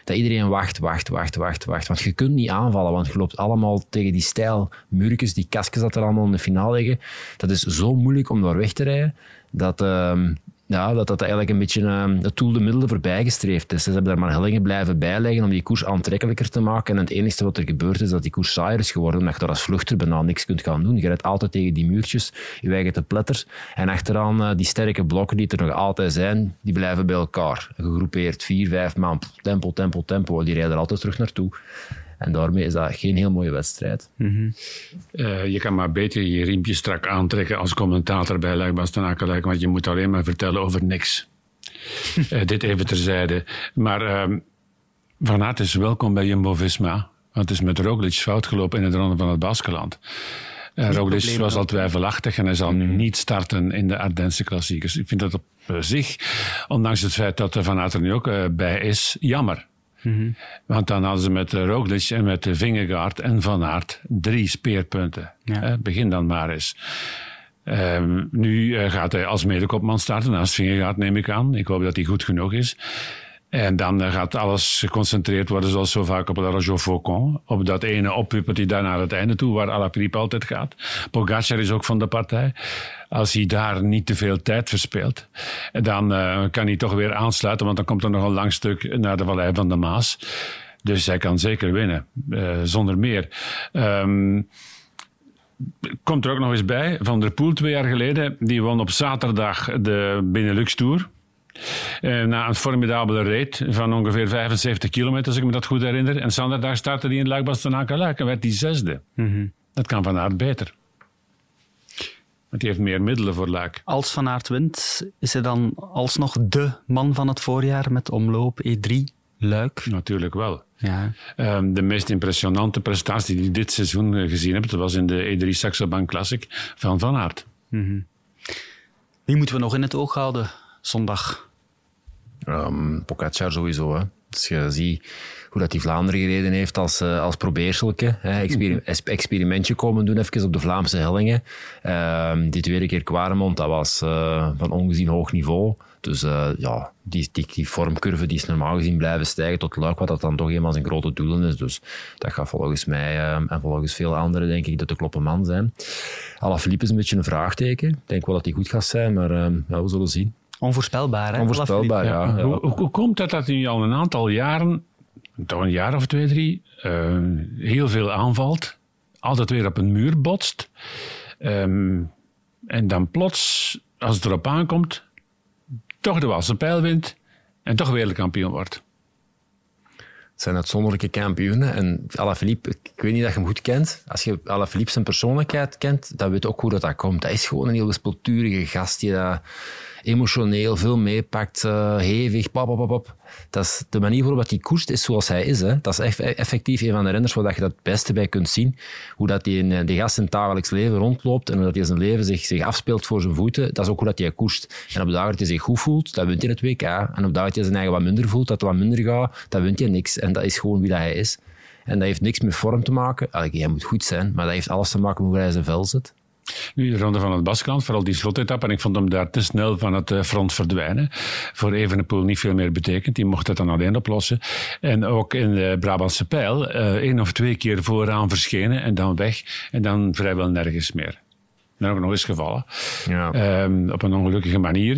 dat iedereen wacht, wacht, wacht, wacht, wacht. Want je kunt niet aanvallen, want je loopt allemaal tegen die stijl muurtjes, die kasjes dat er allemaal in de finale liggen. Dat is zo moeilijk om daar weg te rijden, dat... ehm, ja, dat dat eigenlijk een beetje ehm, het doel de middelen voorbij gestreefd is. Ze hebben daar maar hellingen blijven bijleggen om die koers aantrekkelijker te maken. En het enige wat er gebeurt is dat die koers saaier is geworden, omdat je daar als vluchter bijna niks kunt gaan doen. Je rijdt altijd tegen die muurtjes, je eigen te pletter. En achteraan eh, die sterke blokken die er nog altijd zijn, die blijven bij elkaar. Gegroepeerd, vier, vijf man, tempo, tempo, tempo. Die rijden er altijd terug naartoe. En daarmee is dat geen heel mooie wedstrijd. Eh, je kan maar beter je riempje strak aantrekken als commentator bij Luik Bastenaken Luik, want je moet alleen maar vertellen over niks. Eh, dit even terzijde. Maar ehm, Van Aert is welkom bij Jumbo-Visma, want het is met Roglic fout gelopen in het ronde van het Baskeland. Uh, Roglic was al twijfelachtig en hij zal nu niet starten in de Ardense klassiekers. Ik vind dat op zich, ondanks het feit dat er Van Aert er nu ook bij is, jammer. Want dan hadden ze met eh, Roglic en met Vingegaard en Van Aert drie speerpunten. Ja. Eh, begin dan maar eens. Ehm, nu eh, gaat hij als medekopman starten, naast Vingegaard neem ik aan. Ik hoop dat hij goed genoeg is. En dan gaat alles geconcentreerd worden, zoals zo vaak op de Roger Faucon. Op dat ene opwippertje daar naar het einde toe, waar Alaphilippe altijd gaat. Pogacar is ook van de partij. Als hij daar niet te veel tijd verspeelt, dan eh, kan hij toch weer aansluiten, want dan komt er nog een lang stuk naar de Vallei van de Maas. Dus hij kan zeker winnen, eh, zonder meer. Ehm, komt er ook nog eens bij, Van der Poel twee jaar geleden, die won op zaterdag de Benelux Tour. Eh, na een formidabele raid van ongeveer 75 kilometer, als ik me dat goed herinner. En zondag startte hij in Luik Bastenaken Luik en werd hij zesde. Dat kan Van Aert beter. Want die heeft meer middelen voor Luik. Als Van Aert wint, is hij dan alsnog de man van het voorjaar met omloop E3 Luik? Natuurlijk wel. Ja. Ehm, de meest impressionante prestatie die ik dit seizoen eh, gezien heb, dat was in de E3 Saxo Bank Classic van Van Aert. Wie moeten we nog in het oog houden zondag? Um, Pogacar sowieso. Hè. Als je ziet hoe dat die Vlaanderen gereden heeft als, eh, als probeerselke. Hè. Es- experimentje komen doen even op de Vlaamse hellingen. Ehm, die tweede keer Quaremont, dat was eh, van ongezien hoog niveau. Dus eh, ja, die, die, die vormcurve die is normaal gezien blijven stijgen tot luik, wat dat dan toch eenmaal zijn grote doelen is. Dus dat gaat volgens mij ehm, en volgens veel anderen denk ik dat de kloppen man zijn. Alaphilippe is een beetje een vraagteken. Ik denk wel dat hij goed gaat zijn, maar ja, we zullen zien. Onvoorspelbaar, hè? Onvoorspelbaar, ja. ja. Hoe, hoe, hoe komt het dat hij al een aantal jaren, toch een jaar of twee, drie, eh, heel veel aanvalt, altijd weer op een muur botst, ehm, en dan plots, als het erop aankomt, toch de walse pijl wint en toch wereldkampioen wordt? Het zijn uitzonderlijke kampioenen. En Alaphilippe, ik weet niet dat je hem goed kent. Als je Alaphilippe zijn persoonlijkheid kent, dan weet je ook hoe dat, dat komt. Hij is gewoon een heel wispelturige gast die dat emotioneel veel meepakt, eh, hevig, pap. Dat is de manier waarop hij koerst is zoals hij is. Hè. Dat is echt effectief een van de renners waar dat je dat het beste bij kunt zien. Hoe dat die, in, eh, die gast dagelijks leven rondloopt en hoe dat hij zijn leven zich, zich afspeelt voor zijn voeten. Dat is ook hoe dat hij koerst. En op de dagen dat hij zich goed voelt, dan wint hij het WK. En op de dagen dat hij zijn eigen wat minder voelt, dat het wat minder gaat, dan wint hij niks. En dat is gewoon wie dat hij is. En dat heeft niks met vorm te maken. Allee, hij moet goed zijn, maar dat heeft alles te maken met hoe hij zijn vel zit. Nu, de ronde van het Baskeland, vooral die slotetappe. En ik vond hem daar te snel van het eh, front verdwijnen. Voor Evenepoel niet veel meer betekend. Die mocht het dan alleen oplossen. En ook in de Brabantse pijl eh, één of twee keer vooraan verschenen en dan weg. En dan vrijwel nergens meer. Dan ook nog eens gevallen. Ja. Ehm, op een ongelukkige manier.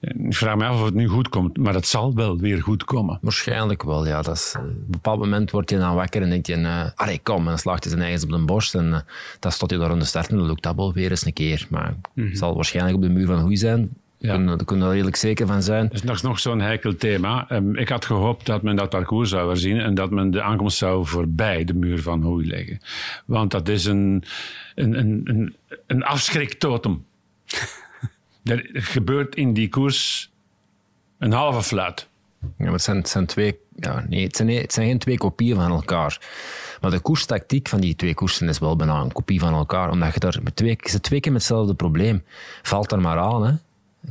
Ik vraag me af of het nu goed komt. Maar het zal wel weer goed komen. Waarschijnlijk wel, ja. Dat is, eh, op een bepaald moment wordt je dan wakker en denkt je, uh, allee, kom, en dan slaagt hij zijn eigen op de borst en uh, dan staat hij daar aan de start en dan lukt dat wel weer eens een keer. Maar het zal waarschijnlijk op de muur van Hoei zijn. Daar kunnen, daar kunnen we er redelijk zeker van zijn. Dat is nog, zo'n heikel thema. Um, ik had gehoopt dat men dat parcours zou herzien en dat men de aankomst zou voorbij de muur van Hoei leggen. Want dat is een, een, een, een, een afschriktotem. er gebeurt in die koers een halve fluit. Ja, maar het zijn, het zijn twee... Ja, nee, het zijn, het zijn geen twee kopieën van elkaar. Maar de koerstactiek van die twee koersen is wel bijna een kopie van elkaar. Omdat je daar met twee, je twee keer met hetzelfde probleem. Valt er maar aan, hè.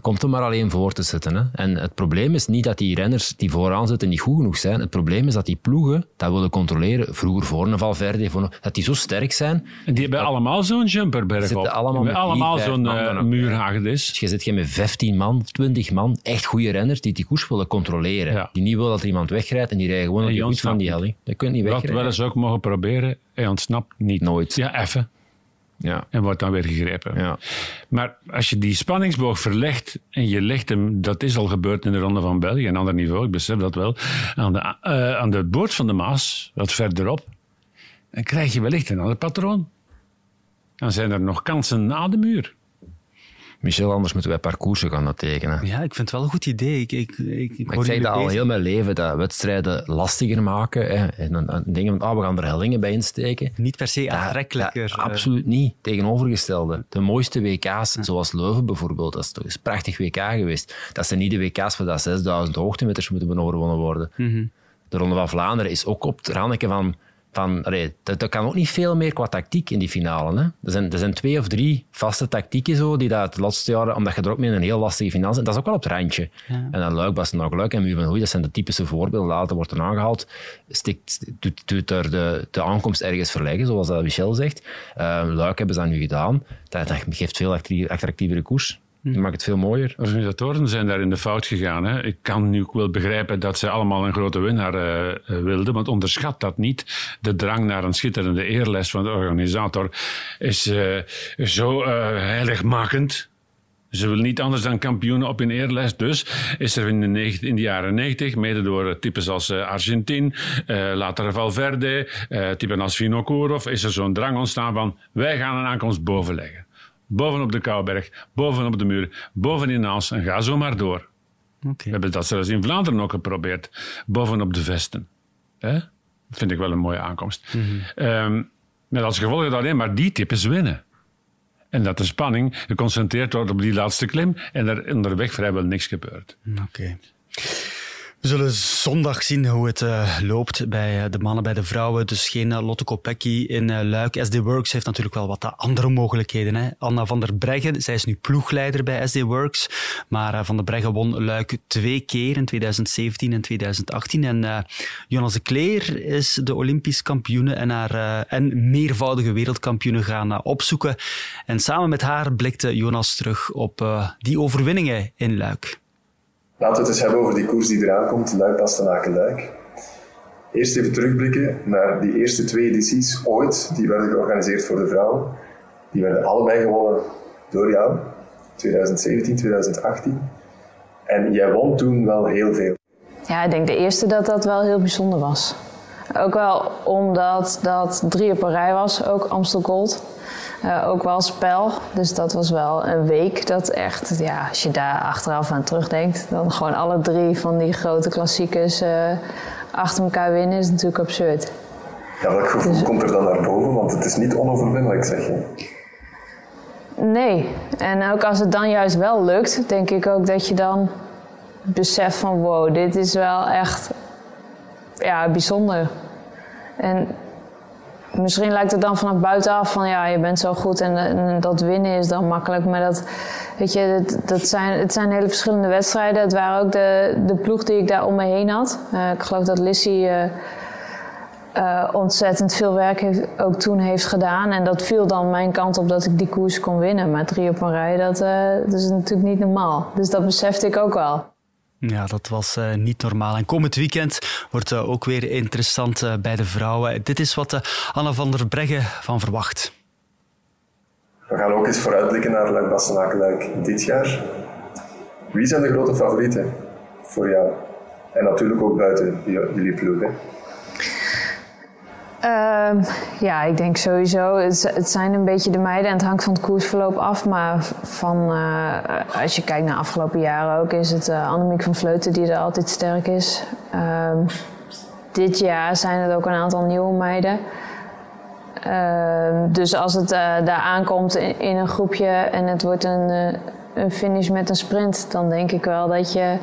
Komt er maar alleen voor te zitten. Hè. En het probleem is niet dat die renners die vooraan zitten niet goed genoeg zijn. Het probleem is dat die ploegen dat willen controleren. Vroeger voor een Valverde, voor een, dat die zo sterk zijn. En die hebben allemaal zo'n jumperberg op. zitten allemaal met allemaal zo'n uh, muurhagedis. Dus je zit geen met 15 man, 20 man, echt goede renners die die koers willen controleren. Ja. Die niet willen dat er iemand wegrijdt en die rijden gewoon op voet van die helling. Dat kun je niet wegrijden. wel eens ook mogen proberen, hij ontsnapt niet. Nooit. Ja, even. Ja. En wordt dan weer gegrepen. Ja. Maar als je die spanningsboog verlegt en je legt hem, dat is al gebeurd in de Ronde van België, een ander niveau, ik besef dat wel, aan de, eh, aan de boord van de Maas, wat verderop, dan krijg je wellicht een ander patroon. Dan zijn er nog kansen na de muur. Michel, anders moeten wij parcoursen gaan tekenen. Ja, ik vind het wel een goed idee. Ik, ik, ik, ik, zeg dat al heel mijn leven, dat wedstrijden lastiger maken. Hè. En dingen van, ah, we gaan er hellingen bij insteken. Niet per se aantrekkelijker. ja, eh. absoluut niet. Tegenovergestelde. De mooiste WK's, zoals Leuven bijvoorbeeld, dat is toch een prachtig WK geweest. Dat zijn niet de WK's waar dat 6000 hoogtemeters moeten overwonnen worden. Mhm. De Ronde van Vlaanderen is ook op het randje van... allee, dat, kan ook niet veel meer qua tactiek in die finale. Hè. Er, zijn, er zijn twee of drie vaste tactieken zo, die dat de laatste jaren... Omdat je er ook mee in een heel lastige finale zit. Dat is ook wel op het randje. En dan Luik, Bastenaken, Luik en Muur van Hoei, dat zijn de typische voorbeelden. Later wordt er aangehaald. Stikt, doet, doet er de, de aankomst ergens verleggen, zoals dat Michel zegt. Eh, Luik hebben ze dat nu gedaan. Dat, dat geeft veel attractie- attractievere koers. Dat maakt het veel mooier. Organisatoren zijn daar in de fout gegaan. Hè. Ik kan nu ook wel begrijpen dat ze allemaal een grote winnaar eh, eh, wilden, want onderschat dat niet. De drang naar een schitterende eerlijst van de organisator is eh, zo eh, heiligmakend. Ze willen niet anders dan kampioenen op hun eerlijst. Dus is er in de, neg- in de jaren 90, mede door types als Argentin, eh, later Valverde, eh typen als Vinokourov, is er zo'n drang ontstaan van wij gaan een aankomst boven leggen. Bovenop de Kouberg, bovenop de muur, bovenin Naals en ga zo maar door. We hebben dat zelfs in Vlaanderen ook geprobeerd, bovenop de vesten. Hè? Dat vind ik wel een mooie aankomst. Ehm, met als gevolg dat alleen maar die types winnen. En dat de spanning geconcentreerd wordt op die laatste klim en er onderweg vrijwel niks gebeurt. Oké. We zullen zondag zien hoe het eh, loopt bij eh, de mannen, bij de vrouwen. Dus geen eh, Lotte Kopecky in Luik. SD Works heeft natuurlijk wel wat andere mogelijkheden. Hè. Anna van der Breggen, zij is nu ploegleider bij SD Works. Maar Van der Breggen won Luik twee keer in 2017 en 2018. En Jonas de Kleer is de Olympisch kampioene en, haar, en meervoudige wereldkampioene gaan opzoeken. En samen met haar blikte Jonas terug op die overwinningen in Luik. Laten we het eens hebben over die koers die eraan komt, Luik, Bastenaken, Luik. Eerst even terugblikken naar die eerste twee edities ooit, die werden georganiseerd voor de vrouwen. Die werden allebei gewonnen door jou, 2017, 2018. En jij won toen wel heel veel. Ja, ik denk de eerste dat dat wel heel bijzonder was. Ook wel omdat dat drie op een rij was, ook Amstel Gold. Eh, ook wel spel. Dus dat was wel een week dat echt, ja, als je daar achteraf aan terugdenkt, dan gewoon alle drie van die grote klassiekers eh, achter elkaar winnen is natuurlijk absurd. Ja, welk gevoel komt er dan naar boven? Want het is niet onoverwinnelijk, zeg je. Nee, en ook als het dan juist wel lukt, denk ik ook dat je dan beseft van wow, dit is wel echt ja, bijzonder. En misschien lijkt het dan vanaf buitenaf van ja, je bent zo goed en, dat winnen is dan makkelijk. Maar dat, weet je, dat, zijn, het zijn hele verschillende wedstrijden. Het waren ook de, de ploeg die ik daar om me heen had. Eh, ik geloof dat Lissy eh, eh, ontzettend veel werk heeft, ook toen heeft gedaan. En dat viel dan mijn kant op dat ik die koers kon winnen. Maar drie op een rij, dat, dat is natuurlijk niet normaal. Dus dat besefte ik ook wel. Ja, dat was eh, niet normaal. En komend weekend wordt eh, ook weer interessant eh, bij de vrouwen. Dit is wat Anna van der Breggen van verwacht. We gaan ook eens vooruitblikken naar Luik, Bastenaken, Luik dit jaar. Wie zijn de grote favorieten voor jou? En natuurlijk ook buiten jullie ploeg. Ehm, ja, ik denk sowieso. Het, zijn een beetje de meiden en het hangt van het koersverloop af. Maar van, eh, als je kijkt naar de afgelopen jaren ook, is het uh, Annemiek van Vleuten die er altijd sterk is. Ehm, dit jaar zijn het ook een aantal nieuwe meiden. Ehm, dus als het uh, daar aankomt in, een groepje en het wordt een, een finish met een sprint, dan denk ik wel dat je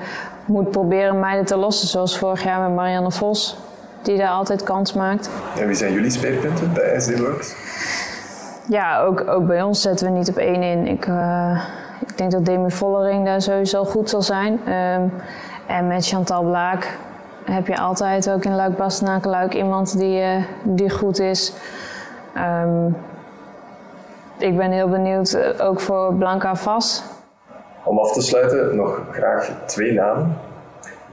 moet proberen meiden te lossen. Zoals vorig jaar met Marianne Vos die daar altijd kans maakt. En wie zijn jullie speerpunten bij SD Works? Ja, ook, ook bij ons zetten we niet op één in. Ik, uh, ik denk dat Demi Vollering daar sowieso goed zal zijn. Ehm, en met Chantal Blaak heb je altijd ook in Luik Bastenaken Luik iemand die, uh, die goed is. Ehm, ik ben heel benieuwd eh, ook voor Blanca Vas. Om af te sluiten nog graag twee namen.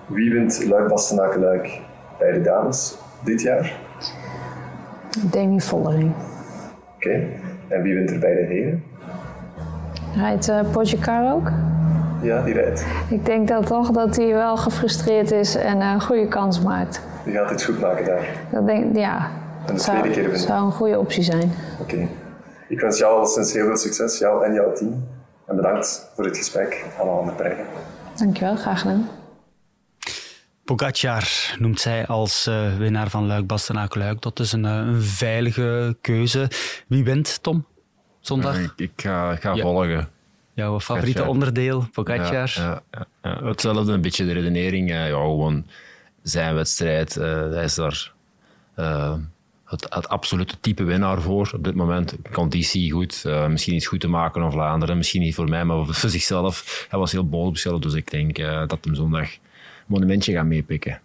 Wie wint Luik Bastenaken Luik bij de dames dit jaar? Demi Vollering. Oké. En wie wint er bij de heren? Rijdt uh, Pogacar ook? Ja, die rijdt. Ik denk dat toch dat hij wel gefrustreerd is en een goede kans maakt. Die gaat het goed maken daar. Dat denk, ja. En de zou, tweede keer winnen. zou een goede optie zijn. Oké. Ik wens jou alleszins heel veel succes, jou en jouw team. En bedankt voor het gesprek, Anna van der Breggen. Dankjewel, graag gedaan. Pogacar noemt zij als uh, winnaar van Luik Bastenaken Luik. Dat is een, uh, een, veilige keuze. Wie wint, Tom? Zondag? Ik, ik, ga, ik ga ja. volgen. Jouw favoriete Pogacar. onderdeel, Pogacar? Ja, ja, ja, Hetzelfde, een beetje de redenering. ja, gewoon zijn wedstrijd. Uh, hij is daar het, het, absolute type winnaar voor op dit moment. Conditie goed, uh, misschien iets goed te maken of Vlaanderen, misschien niet voor mij, maar voor zichzelf. Hij was heel boos op zichzelf, dus ik denk uh, dat hem zondag monumentje gaat meepikken.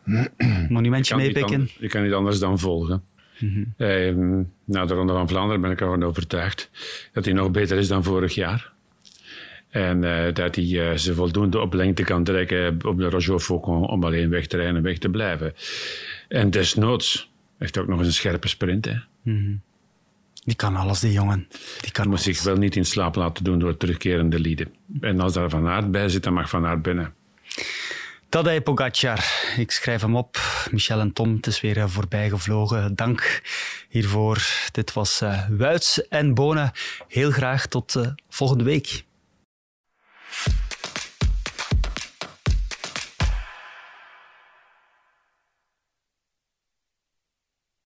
Monumentje meepikken? Je kan niet anders dan volgen. Mm -hmm. eh, na de Ronde van Vlaanderen ben ik ervan overtuigd dat hij nog beter is dan vorig jaar. En uh, dat hij uh, ze voldoende op lengte kan trekken op de Roger Faucon om alleen weg te rijden en weg te blijven. En desnoods heeft ook nog eens een scherpe sprint. Hè. Mm -hmm. Die kan alles, die jongen. Die kan moet zich wel niet in slaap laten doen door terugkerende lieden. En als daar Van Aert bij zit, dan mag Van Aert binnen. Tadej Pogacar, ik schrijf hem op. Michel en Tom, het is weer eh, voorbij gevlogen. Dank hiervoor. Dit was eh, Wuits en Bonen. Heel graag tot eh, volgende week.